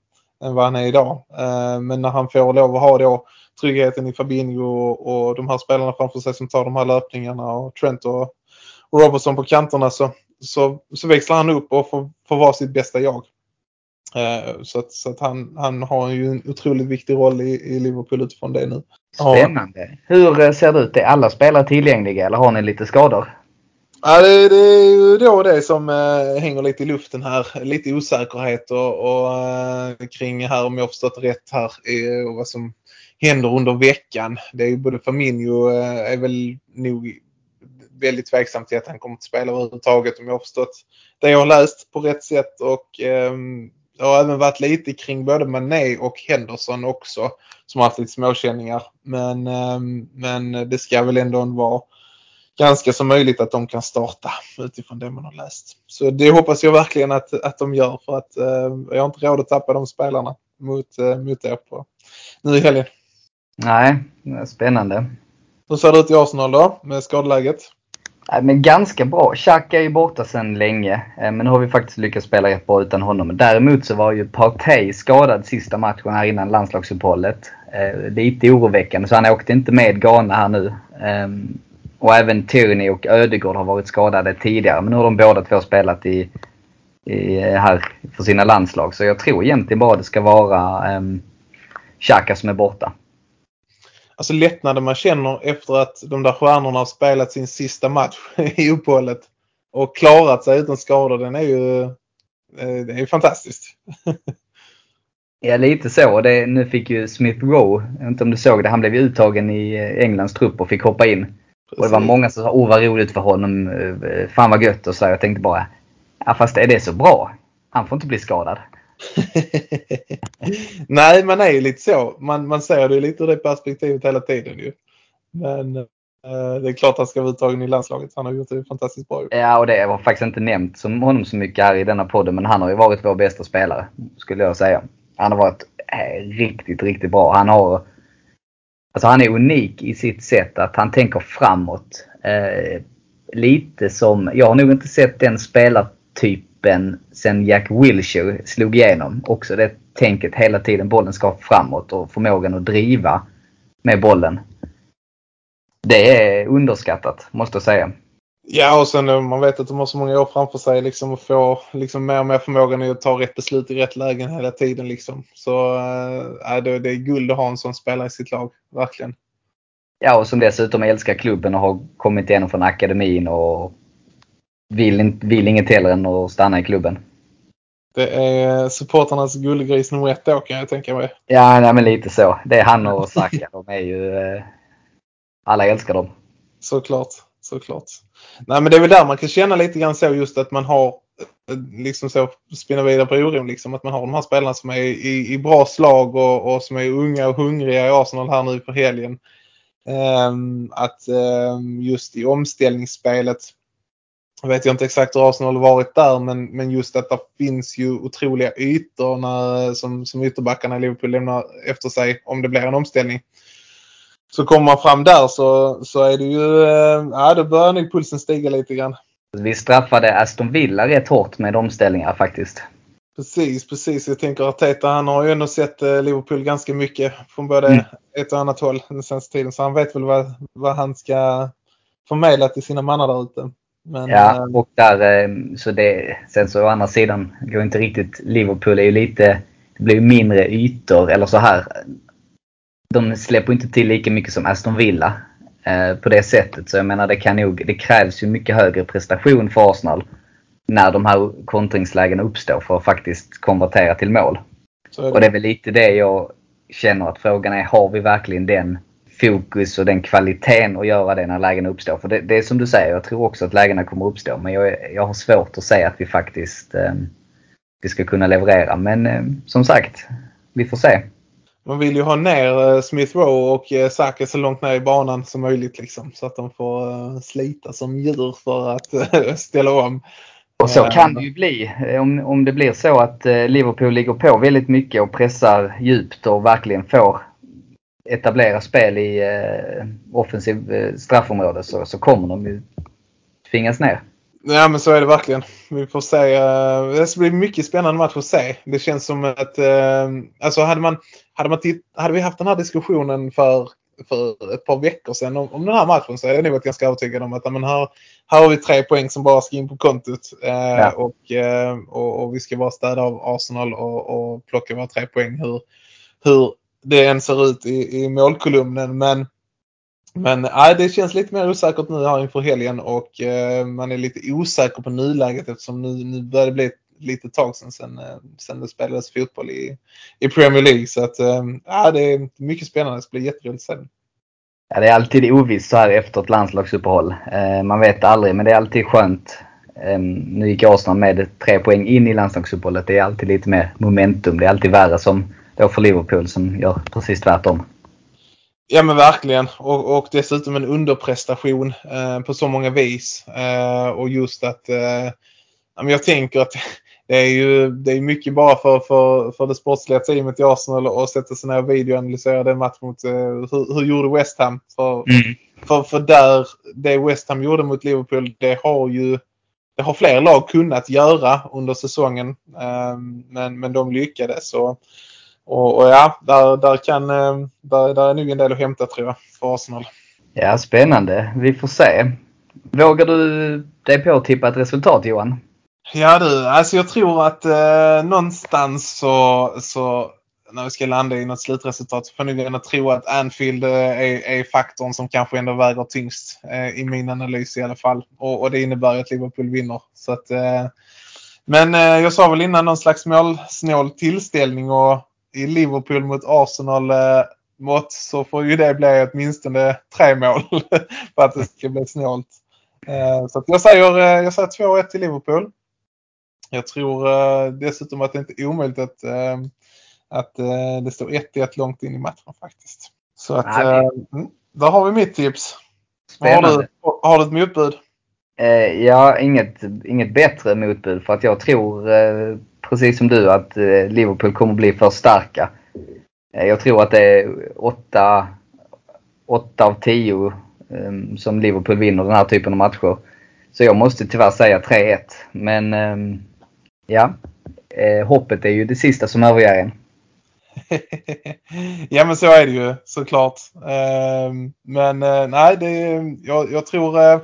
Speaker 3: än vad han är idag. Eh, men när han får lov att ha då tryggheten i Fabinho och, och de här spelarna framför sig som tar de här löpningarna och Trent och, och Robertson på kanterna så, så, så växlar han upp och får, får vara sitt bästa jag. Eh, så att, så att han, han har ju en otroligt viktig roll i, i Liverpool utifrån det nu.
Speaker 2: Spännande. Hur eh, ser det ut? Är alla spelare tillgängliga eller har ni lite skador?
Speaker 3: Ja, det, det är ju då det som eh, hänger lite i luften här. Lite osäkerhet och, och eh, kring här om jag förstått rätt här eh, och vad som händer under veckan. Det är ju både Faminho eh, är väl nog väldigt tveksam till att han kommer att spela överhuvudtaget om jag har förstått det jag har läst på rätt sätt. Och eh, det har även varit lite kring både Mané och Henderson också som har haft lite småkänningar. Men, eh, men det ska väl ändå vara ganska så möjligt att de kan starta utifrån det man har läst. Så det hoppas jag verkligen att, att de gör för att eh, jag har inte råd att tappa de spelarna mot, eh, mot er på, nu i helgen.
Speaker 2: Nej, spännande.
Speaker 3: Hur ser det ut i Arsenal då med skadeläget?
Speaker 2: Nej, men ganska bra. Xhaka är ju borta sedan länge. Eh, men nu har vi faktiskt lyckats spela rätt bra utan honom. Däremot så var ju Partey skadad sista matchen här innan landslagsuppehållet. Eh, lite oroväckande så han åkte inte med Ghana här nu. Och även Tierney och Ödegård har varit skadade tidigare. Men nu har de båda två spelat i, i, här för sina landslag. Så jag tror egentligen bara det ska vara um, Xhaka som är borta.
Speaker 3: Alltså lättnaden man känner efter att de där stjärnorna har spelat sin sista match i uppehållet och klarat sig utan skador, den är ju, eh, det är ju fantastiskt.
Speaker 2: Ja, lite så. Det, nu fick ju Smith Rowe, jag vet inte om du såg det, han blev uttagen i eh, Englands trupp och fick hoppa in. Och det var många som sa, åh vad roligt för honom, eh, fan vad gött och så. Jag tänkte bara, ja fast är det så bra? Han får inte bli skadad.
Speaker 3: Nej, man är ju lite så. Man, man ser det lite ur det perspektivet hela tiden ju. Men eh, det är klart att han ska vara uttagen i landslaget. Han har gjort det fantastiskt bra.
Speaker 2: Ja, och det var faktiskt inte nämnt som honom så mycket här i denna podden. Men han har ju varit vår bästa spelare, skulle jag säga. Han har varit eh, riktigt, riktigt bra. Han har Alltså han är unik i sitt sätt att han tänker framåt. Eh, lite som, jag har nog inte sett den spelartypen sen Jack Wilshere slog igenom. Också det tänket hela tiden bollen ska framåt och förmågan att driva med bollen. Det är underskattat måste jag säga.
Speaker 3: Ja och sen eh, man vet att de har så många år framför sig liksom och får liksom mer och mer förmågan att ta rätt beslut i rätt lägen hela tiden liksom. Så äh, det, det är guld att ha en sån spelare i sitt lag, verkligen.
Speaker 2: Ja och som dessutom älskar klubben och har kommit igenom från akademin och vill, vill inget hellre än att stanna i klubben.
Speaker 3: Det är supporternas guldgris nummer ett då kan jag tänka mig.
Speaker 2: Ja, nej, men lite så. Det är han och Saka. De är ju... Eh, alla älskar dem.
Speaker 3: Såklart såklart. Nej men det är väl där man kan känna lite grann så just att man har eh, liksom så spinna vidare på oron liksom att man har de här spelarna som är i, i bra slag och, och, som är unga och hungriga i Arsenal här nu på helgen. Um, att um, just i omställningsspelet jag vet jag inte exakt hur Arsenal har varit där men, men just att det finns ju otroliga ytor när, som, som ytterbackarna i Liverpool lämnar efter sig om det blir en omställning. Så kommer man fram där så, så är det ju, eh, ja då börjar nog pulsen stiga lite grann.
Speaker 2: Vi straffade Aston Villa rätt hårt med omställningar faktiskt.
Speaker 3: Precis, precis. Jag tänker att Teta han har ju ändå sett eh, Liverpool ganska mycket från både mm. ett och annat håll den senaste tiden. Så han vet väl vad, vad han ska förmedla till sina mannar där ute.
Speaker 2: Men, ja, eh, och där så det, sen så å andra sidan går inte riktigt, Liverpool är ju lite, det blir mindre ytor eller så här de släpper inte till lika mycket som Aston Villa eh, på det sättet. Så jag menar det kan nog, det krävs ju mycket högre prestation för Arsenal när de här kontringslägena uppstår för att faktiskt konvertera till mål. Det. Och det är väl lite det jag känner att frågan är, har vi verkligen den fokus och den kvaliteten att göra det när lägena uppstår? För det, det är som du säger, jag tror också att lägena kommer uppstå. Men jag, jag har svårt att säga att vi faktiskt eh, vi ska kunna leverera. Men eh, som sagt, vi får se.
Speaker 3: Man vill ju ha ner eh, Smith Rowe och eh, Saka så långt ner i banan som möjligt liksom. Så att de får uh, slita som djur för att ställa om.
Speaker 2: Och så kan det ju bli. Om, om det blir så att Liverpool ligger på väldigt mycket och pressar djupt och verkligen får etablera spel i eh, offensiv eh, straffområde så, så kommer de ju tvingas ner.
Speaker 3: Ja men så är det verkligen. Vi får se. Det ska bli mycket spännande match att se. Det känns som att uh, alltså hade man, hade man hade vi haft den här diskussionen för, för ett par veckor sedan om, om den här matchen så är jag nog varit ganska övertygad om att men här, här har vi tre poäng som bara ska in på kontot. Uh, ja. och, och, och, vi ska bara städa av Arsenal och, och plocka våra tre poäng. Hur, hur det än ser ut i, i målkolumnen. Men men äh, det känns lite mer osäkert nu här inför helgen och äh, man är lite osäker på nuläget eftersom nu, nu börjar det bli ett litet tag sedan, sedan, äh, sedan det spelades fotboll i, i Premier League. Så att, äh, det är mycket spännande. Det ska bli jätteroligt sen.
Speaker 2: Ja, det är alltid ovisst så här efter ett landslagsuppehåll. Eh, man vet aldrig, men det är alltid skönt. Eh, nu gick Arsenal med tre poäng in i landslagsuppehållet. Det är alltid lite mer momentum. Det är alltid värre som då för Liverpool som gör precis tvärtom.
Speaker 3: Ja men verkligen och, och dessutom en underprestation eh, på så många vis. Eh, och just att eh, jag tänker att det är ju det är mycket bara för, för, för det sportsliga teamet i Arsenal att sätta sig ner och videoanalysera den matchen mot eh, hur, hur gjorde West Ham? För, mm. för, för där det West Ham gjorde mot Liverpool det har ju det har fler lag kunnat göra under säsongen. Eh, men, men de lyckades. Och, och, och, ja, där, där, kan, eh, där, där är nog en del att hämta tror jag för Arsenal.
Speaker 2: Ja, spännande. Vi får se. Vågar du dig på att tippa ett resultat Johan?
Speaker 3: Ja du, alltså jag tror att eh, någonstans så, så när vi ska landa i något slutresultat så får jag nog ändå tro att Anfield eh, är, är faktorn som kanske ändå väger tyngst eh, i min analys i alla fall. Och, och det innebär att Liverpool vinner. Så att, eh, men eh, jag sa väl innan någon slags målsnål tillställning och i Liverpool mot Arsenal eh, mått så får ju det bli åtminstone tre mål för att det ska bli snålt. Eh, så jag säger, eh, jag säger 2-1 till Liverpool. Jag tror eh, dessutom att det inte är omöjligt att, eh, att eh, det står 1-1 långt in i matchen faktiskt. Så att, Nej. Mm, där har vi mitt tips. Har du, har du ett motbud?
Speaker 2: Ja, inget, inget bättre motbud för att jag tror precis som du att Liverpool kommer bli för starka. Jag tror att det är 8, 8 av 10 ehm, som Liverpool vinner den här typen av matcher. Så jag måste tyvärr säga 3-1. Men ehm, ja, eh, hoppet är ju det sista som överger en.
Speaker 3: ja men så är det ju såklart. Ehm, men nej, det, jag, jag tror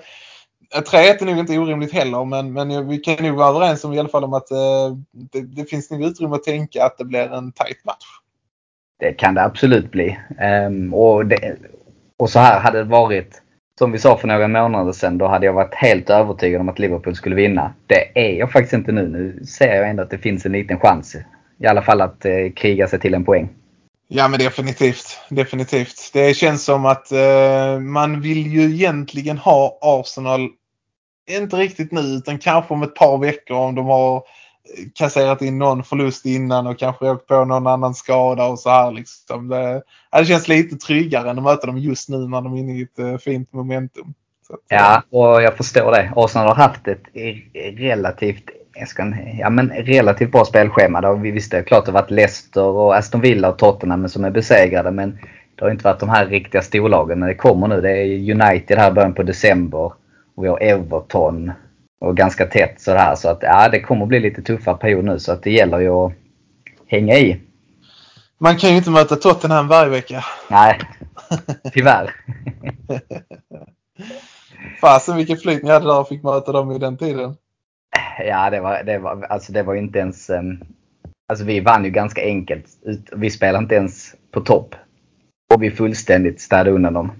Speaker 3: 3-1 är nog inte orimligt heller men, men vi kan nog vara överens om i alla fall om att eh, det, det, finns nog utrymme att tänka att det blir en tight match.
Speaker 2: Det kan det absolut bli. Um, och, det, och så här hade det varit som vi sa för några månader sedan, då hade jag varit helt övertygad om att Liverpool skulle vinna. Det är jag faktiskt inte nu. Nu ser jag ändå att det finns en liten chans. I alla fall att eh, kriga sig till en poäng.
Speaker 3: Ja men definitivt. Definitivt. Det känns som att eh, man vill ju egentligen ha Arsenal, inte riktigt nu utan kanske om ett par veckor om de har kasserat in någon förlust innan och kanske åkt på någon annan skada och så här liksom. Det, det känns lite tryggare än att möta dem just nu när de är inne i ett eh, fint momentum.
Speaker 2: Att, ja, och jag förstår det. Arsenal har haft ett relativt ska, ja, men relativt bra spelschema. Då. Vi visste klart det har varit Leicester och Aston Villa och Tottenham som är besegrade. Men det har inte varit de här riktiga storlagen. Men det kommer nu. Det är United här i början på december. Och vi har Everton. Och ganska tätt sådär. Så att ja, det kommer bli lite tuffare period nu. Så att det gäller ju att hänga i.
Speaker 3: Man kan ju inte möta Tottenham varje vecka.
Speaker 2: Nej, tyvärr.
Speaker 3: Fasen vilken flyt ni hade där och fick möta dem i den tiden.
Speaker 2: Ja, det var, det var, alltså det var ju inte ens... Um, alltså vi vann ju ganska enkelt. Vi spelade inte ens på topp. Och vi fullständigt städade undan dem.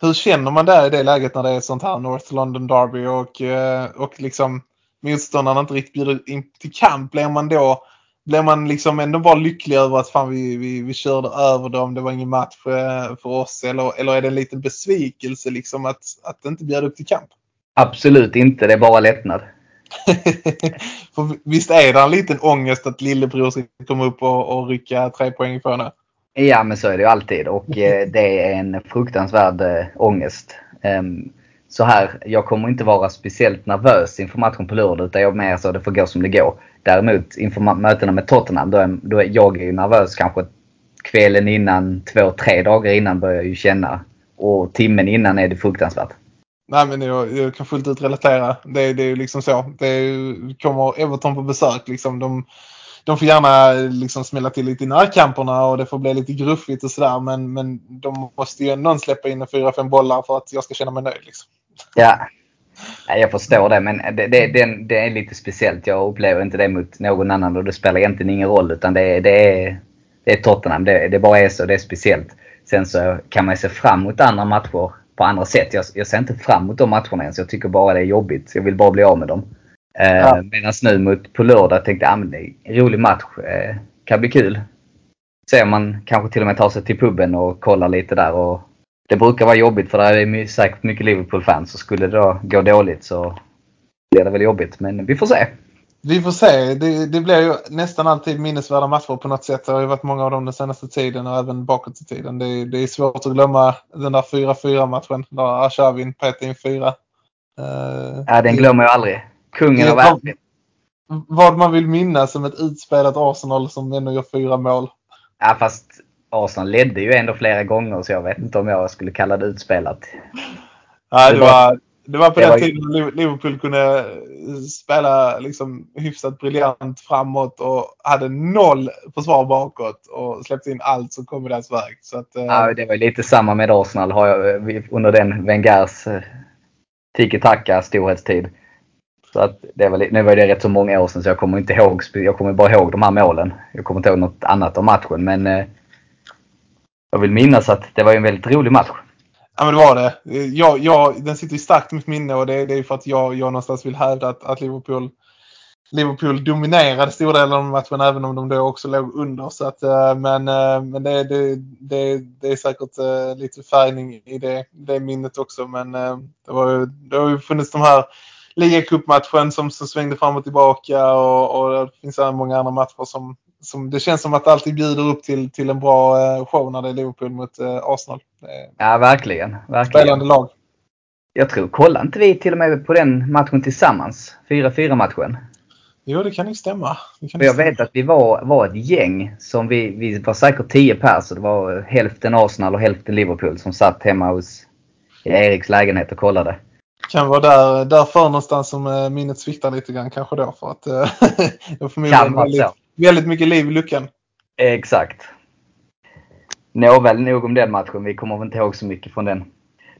Speaker 3: Hur känner man där i det läget när det är sånt här North London Derby och, eh, och liksom motståndarna inte riktigt bjuder in till kamp? Blir man då blir man liksom ändå bara lycklig över att fan vi, vi, vi körde över dem, det var ingen match för, för oss? Eller, eller är det en liten besvikelse liksom att, att inte bjuda upp till kamp?
Speaker 2: Absolut inte, det är bara lättnad.
Speaker 3: För visst är det en liten ångest att lillebror ska komma upp och, och rycka tre poäng ifrån
Speaker 2: Ja, men så är det ju alltid och eh, det är en fruktansvärd eh, ångest. Ehm, så här, jag kommer inte vara speciellt nervös inför matchen på lördag utan jag är mer så att det får gå som det går. Däremot inför mötena med Tottenham, då är, då är jag är ju nervös kanske kvällen innan, två, tre dagar innan börjar jag ju känna. Och timmen innan är det fruktansvärt.
Speaker 3: Nej men jag, jag kan fullt ut relatera. Det, det är ju liksom så. Det är, kommer Everton på besök liksom. De, de får gärna liksom smälla till lite i närkamperna och det får bli lite gruffigt och sådär. Men, men de måste ju någon släppa in fyra, fem bollar för att jag ska känna mig nöjd. Liksom.
Speaker 2: Ja. Jag förstår det, men det, det, det, det är lite speciellt. Jag upplever inte det mot någon annan och det spelar egentligen ingen roll. Utan det, är- det, är, det är Tottenham. Det, det bara är så. Det är speciellt. Sen så kan man se fram emot andra matcher på andra sätt. Jag, jag ser inte fram emot de matcherna ens. Jag tycker bara det är jobbigt. Jag vill bara bli av med dem. Eh,
Speaker 3: Ja.
Speaker 2: Medan nu mot, på lördag tänkte jag att det är en rolig match. Eh, kan bli kul. Ser man kanske till och med tar sig till puben och kollar lite där. Och det brukar vara jobbigt för där är my- säkert mycket Liverpool-fans. Så skulle det då gå dåligt så blir det väl jobbigt. Men vi får se.
Speaker 3: Vi får se. Det, det blir ju nästan alltid minnesvärda matcher på något sätt. Det har ju varit många av dem den senaste tiden och även bakåt i tiden. Det, är- det är svårt att glömma den där 4-4 matchen där Arshavin petade in fyra. Eh,
Speaker 2: Ja, den glömmer jag aldrig. Kungen av världen.
Speaker 3: vad man vill minnas som ett utspelat Arsenal som ändå gör fyra mål.
Speaker 2: Ja, fast Arsenal ledde ju ändå flera gånger så jag vet inte om jag skulle kalla det utspelat.
Speaker 3: Ja,
Speaker 2: Det
Speaker 3: det,
Speaker 2: var-
Speaker 3: det var på
Speaker 2: det
Speaker 3: den
Speaker 2: var-
Speaker 3: tiden Liv- Liverpool kunde spela liksom hyfsat briljant framåt och hade noll försvar bakåt och släppte in allt som kom i deras väg. Så att, eh,
Speaker 2: Ja, det var lite samma med Arsenal har jag, eh, under den Wengers eh, tiki-taka storhetstid. Så att det var, nu var det rätt så många år sedan så jag kommer inte ihåg, jag kommer bara ihåg de här målen. Jag kommer inte ihåg något annat om matchen men eh, jag vill minnas att det var en väldigt rolig match.
Speaker 3: Ja men det var det. Jag, jag, den sitter ju starkt i mitt minne och det, det är för att jag, jag någonstans vill hävda att, att Liverpool, Liverpool dominerade stora delar av matchen även om de då också låg under. Så att, eh, men eh, men det, det, det, det är säkert eh, lite färgning i det, det minnet också. Men det, var ju, det har ju funnits de här ligacupmatchen som, som svängde fram och tillbaka och, och det finns även många andra matcher som, som det känns som att alltid bjuder upp till, till en bra eh, show när det är Liverpool mot eh, Arsenal. Är
Speaker 2: Ja, verkligen. verkligen.
Speaker 3: Spelande lag.
Speaker 2: Jag tror, kollade inte vi till och med på den matchen tillsammans? 4-4 matchen.
Speaker 3: Jo, det kan ju stämma. Kan
Speaker 2: jag vet att vi var, var ett gäng som vi, vi var säkert 10 pers. så Det var hälften Arsenal och hälften Liverpool som satt hemma hos Eriks lägenhet och kollade.
Speaker 3: Kan vara där, därför någonstans som eh, minnet sviktar lite grann kanske då. För att var förmodligen väldigt,
Speaker 2: så.
Speaker 3: väldigt mycket liv i luckan.
Speaker 2: Exakt. Nåväl, nog om den matchen. Vi kommer väl inte ihåg så mycket från den.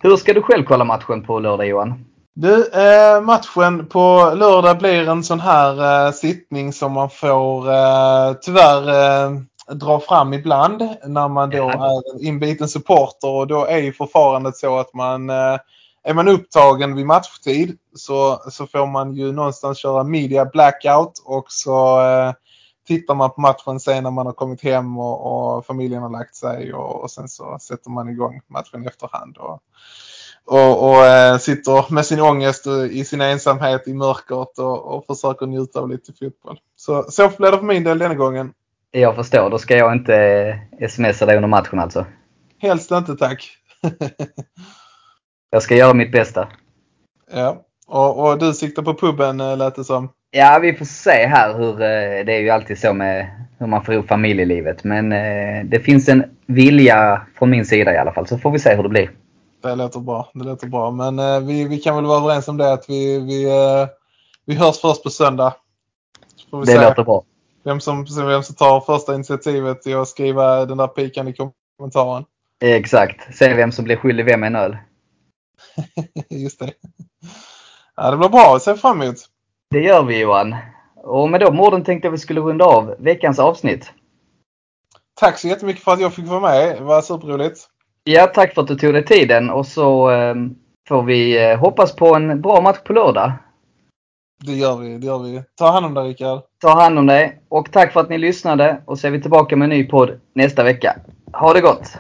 Speaker 2: Hur ska du själv kolla matchen på lördag Johan?
Speaker 3: Du, eh, matchen på lördag blir en sån här eh, sittning som man får eh, tyvärr eh, dra fram ibland när man då
Speaker 2: Ja.
Speaker 3: är en inbiten supporter och då är ju förfarandet så att man eh, är man upptagen vid matchtid så, så får man ju någonstans köra media blackout och så eh, tittar man på matchen sen när man har kommit hem och, och familjen har lagt sig och, och sen så sätter man igång matchen i efterhand. Och, och, och eh, sitter med sin ångest och i sin ensamhet i mörkret och, och försöker njuta av lite fotboll. Så, så blir det för min del denna gången.
Speaker 2: Jag förstår, då ska jag inte eh, smsa dig under matchen alltså.
Speaker 3: Helst inte tack.
Speaker 2: Jag ska göra mitt bästa.
Speaker 3: ja. och, och du siktar på puben eh, lät det som.
Speaker 2: Ja, vi får se här hur... eh, Det är ju alltid så med hur man får ihop familjelivet. Men eh, det finns en vilja från min sida i alla fall. Så får vi se hur det blir.
Speaker 3: Det låter bra. Det låter bra. Men vi, vi kan väl vara överens om det att vi, vi, vi hörs först på söndag.
Speaker 2: Det
Speaker 3: se
Speaker 2: låter bra.
Speaker 3: vem som, vem som tar första initiativet till att skriva den där pikande kommentaren.
Speaker 2: Exakt. Se vem som blir skyldig vem en öl.
Speaker 3: Just det. Ja, det blir bra. Jag ser fram emot.
Speaker 2: Det gör vi Johan. Och med de orden tänkte jag vi skulle runda av veckans avsnitt.
Speaker 3: Tack så jättemycket för att jag fick vara med. Det var superroligt.
Speaker 2: Ja, tack för att du tog dig tiden och så eh, får vi eh, hoppas på en bra match på lördag.
Speaker 3: Det gör vi. Det gör vi. Ta hand om dig Rickard.
Speaker 2: Ta hand om dig och tack för att ni lyssnade och så är vi tillbaka med en ny podd nästa vecka. Ha det gott!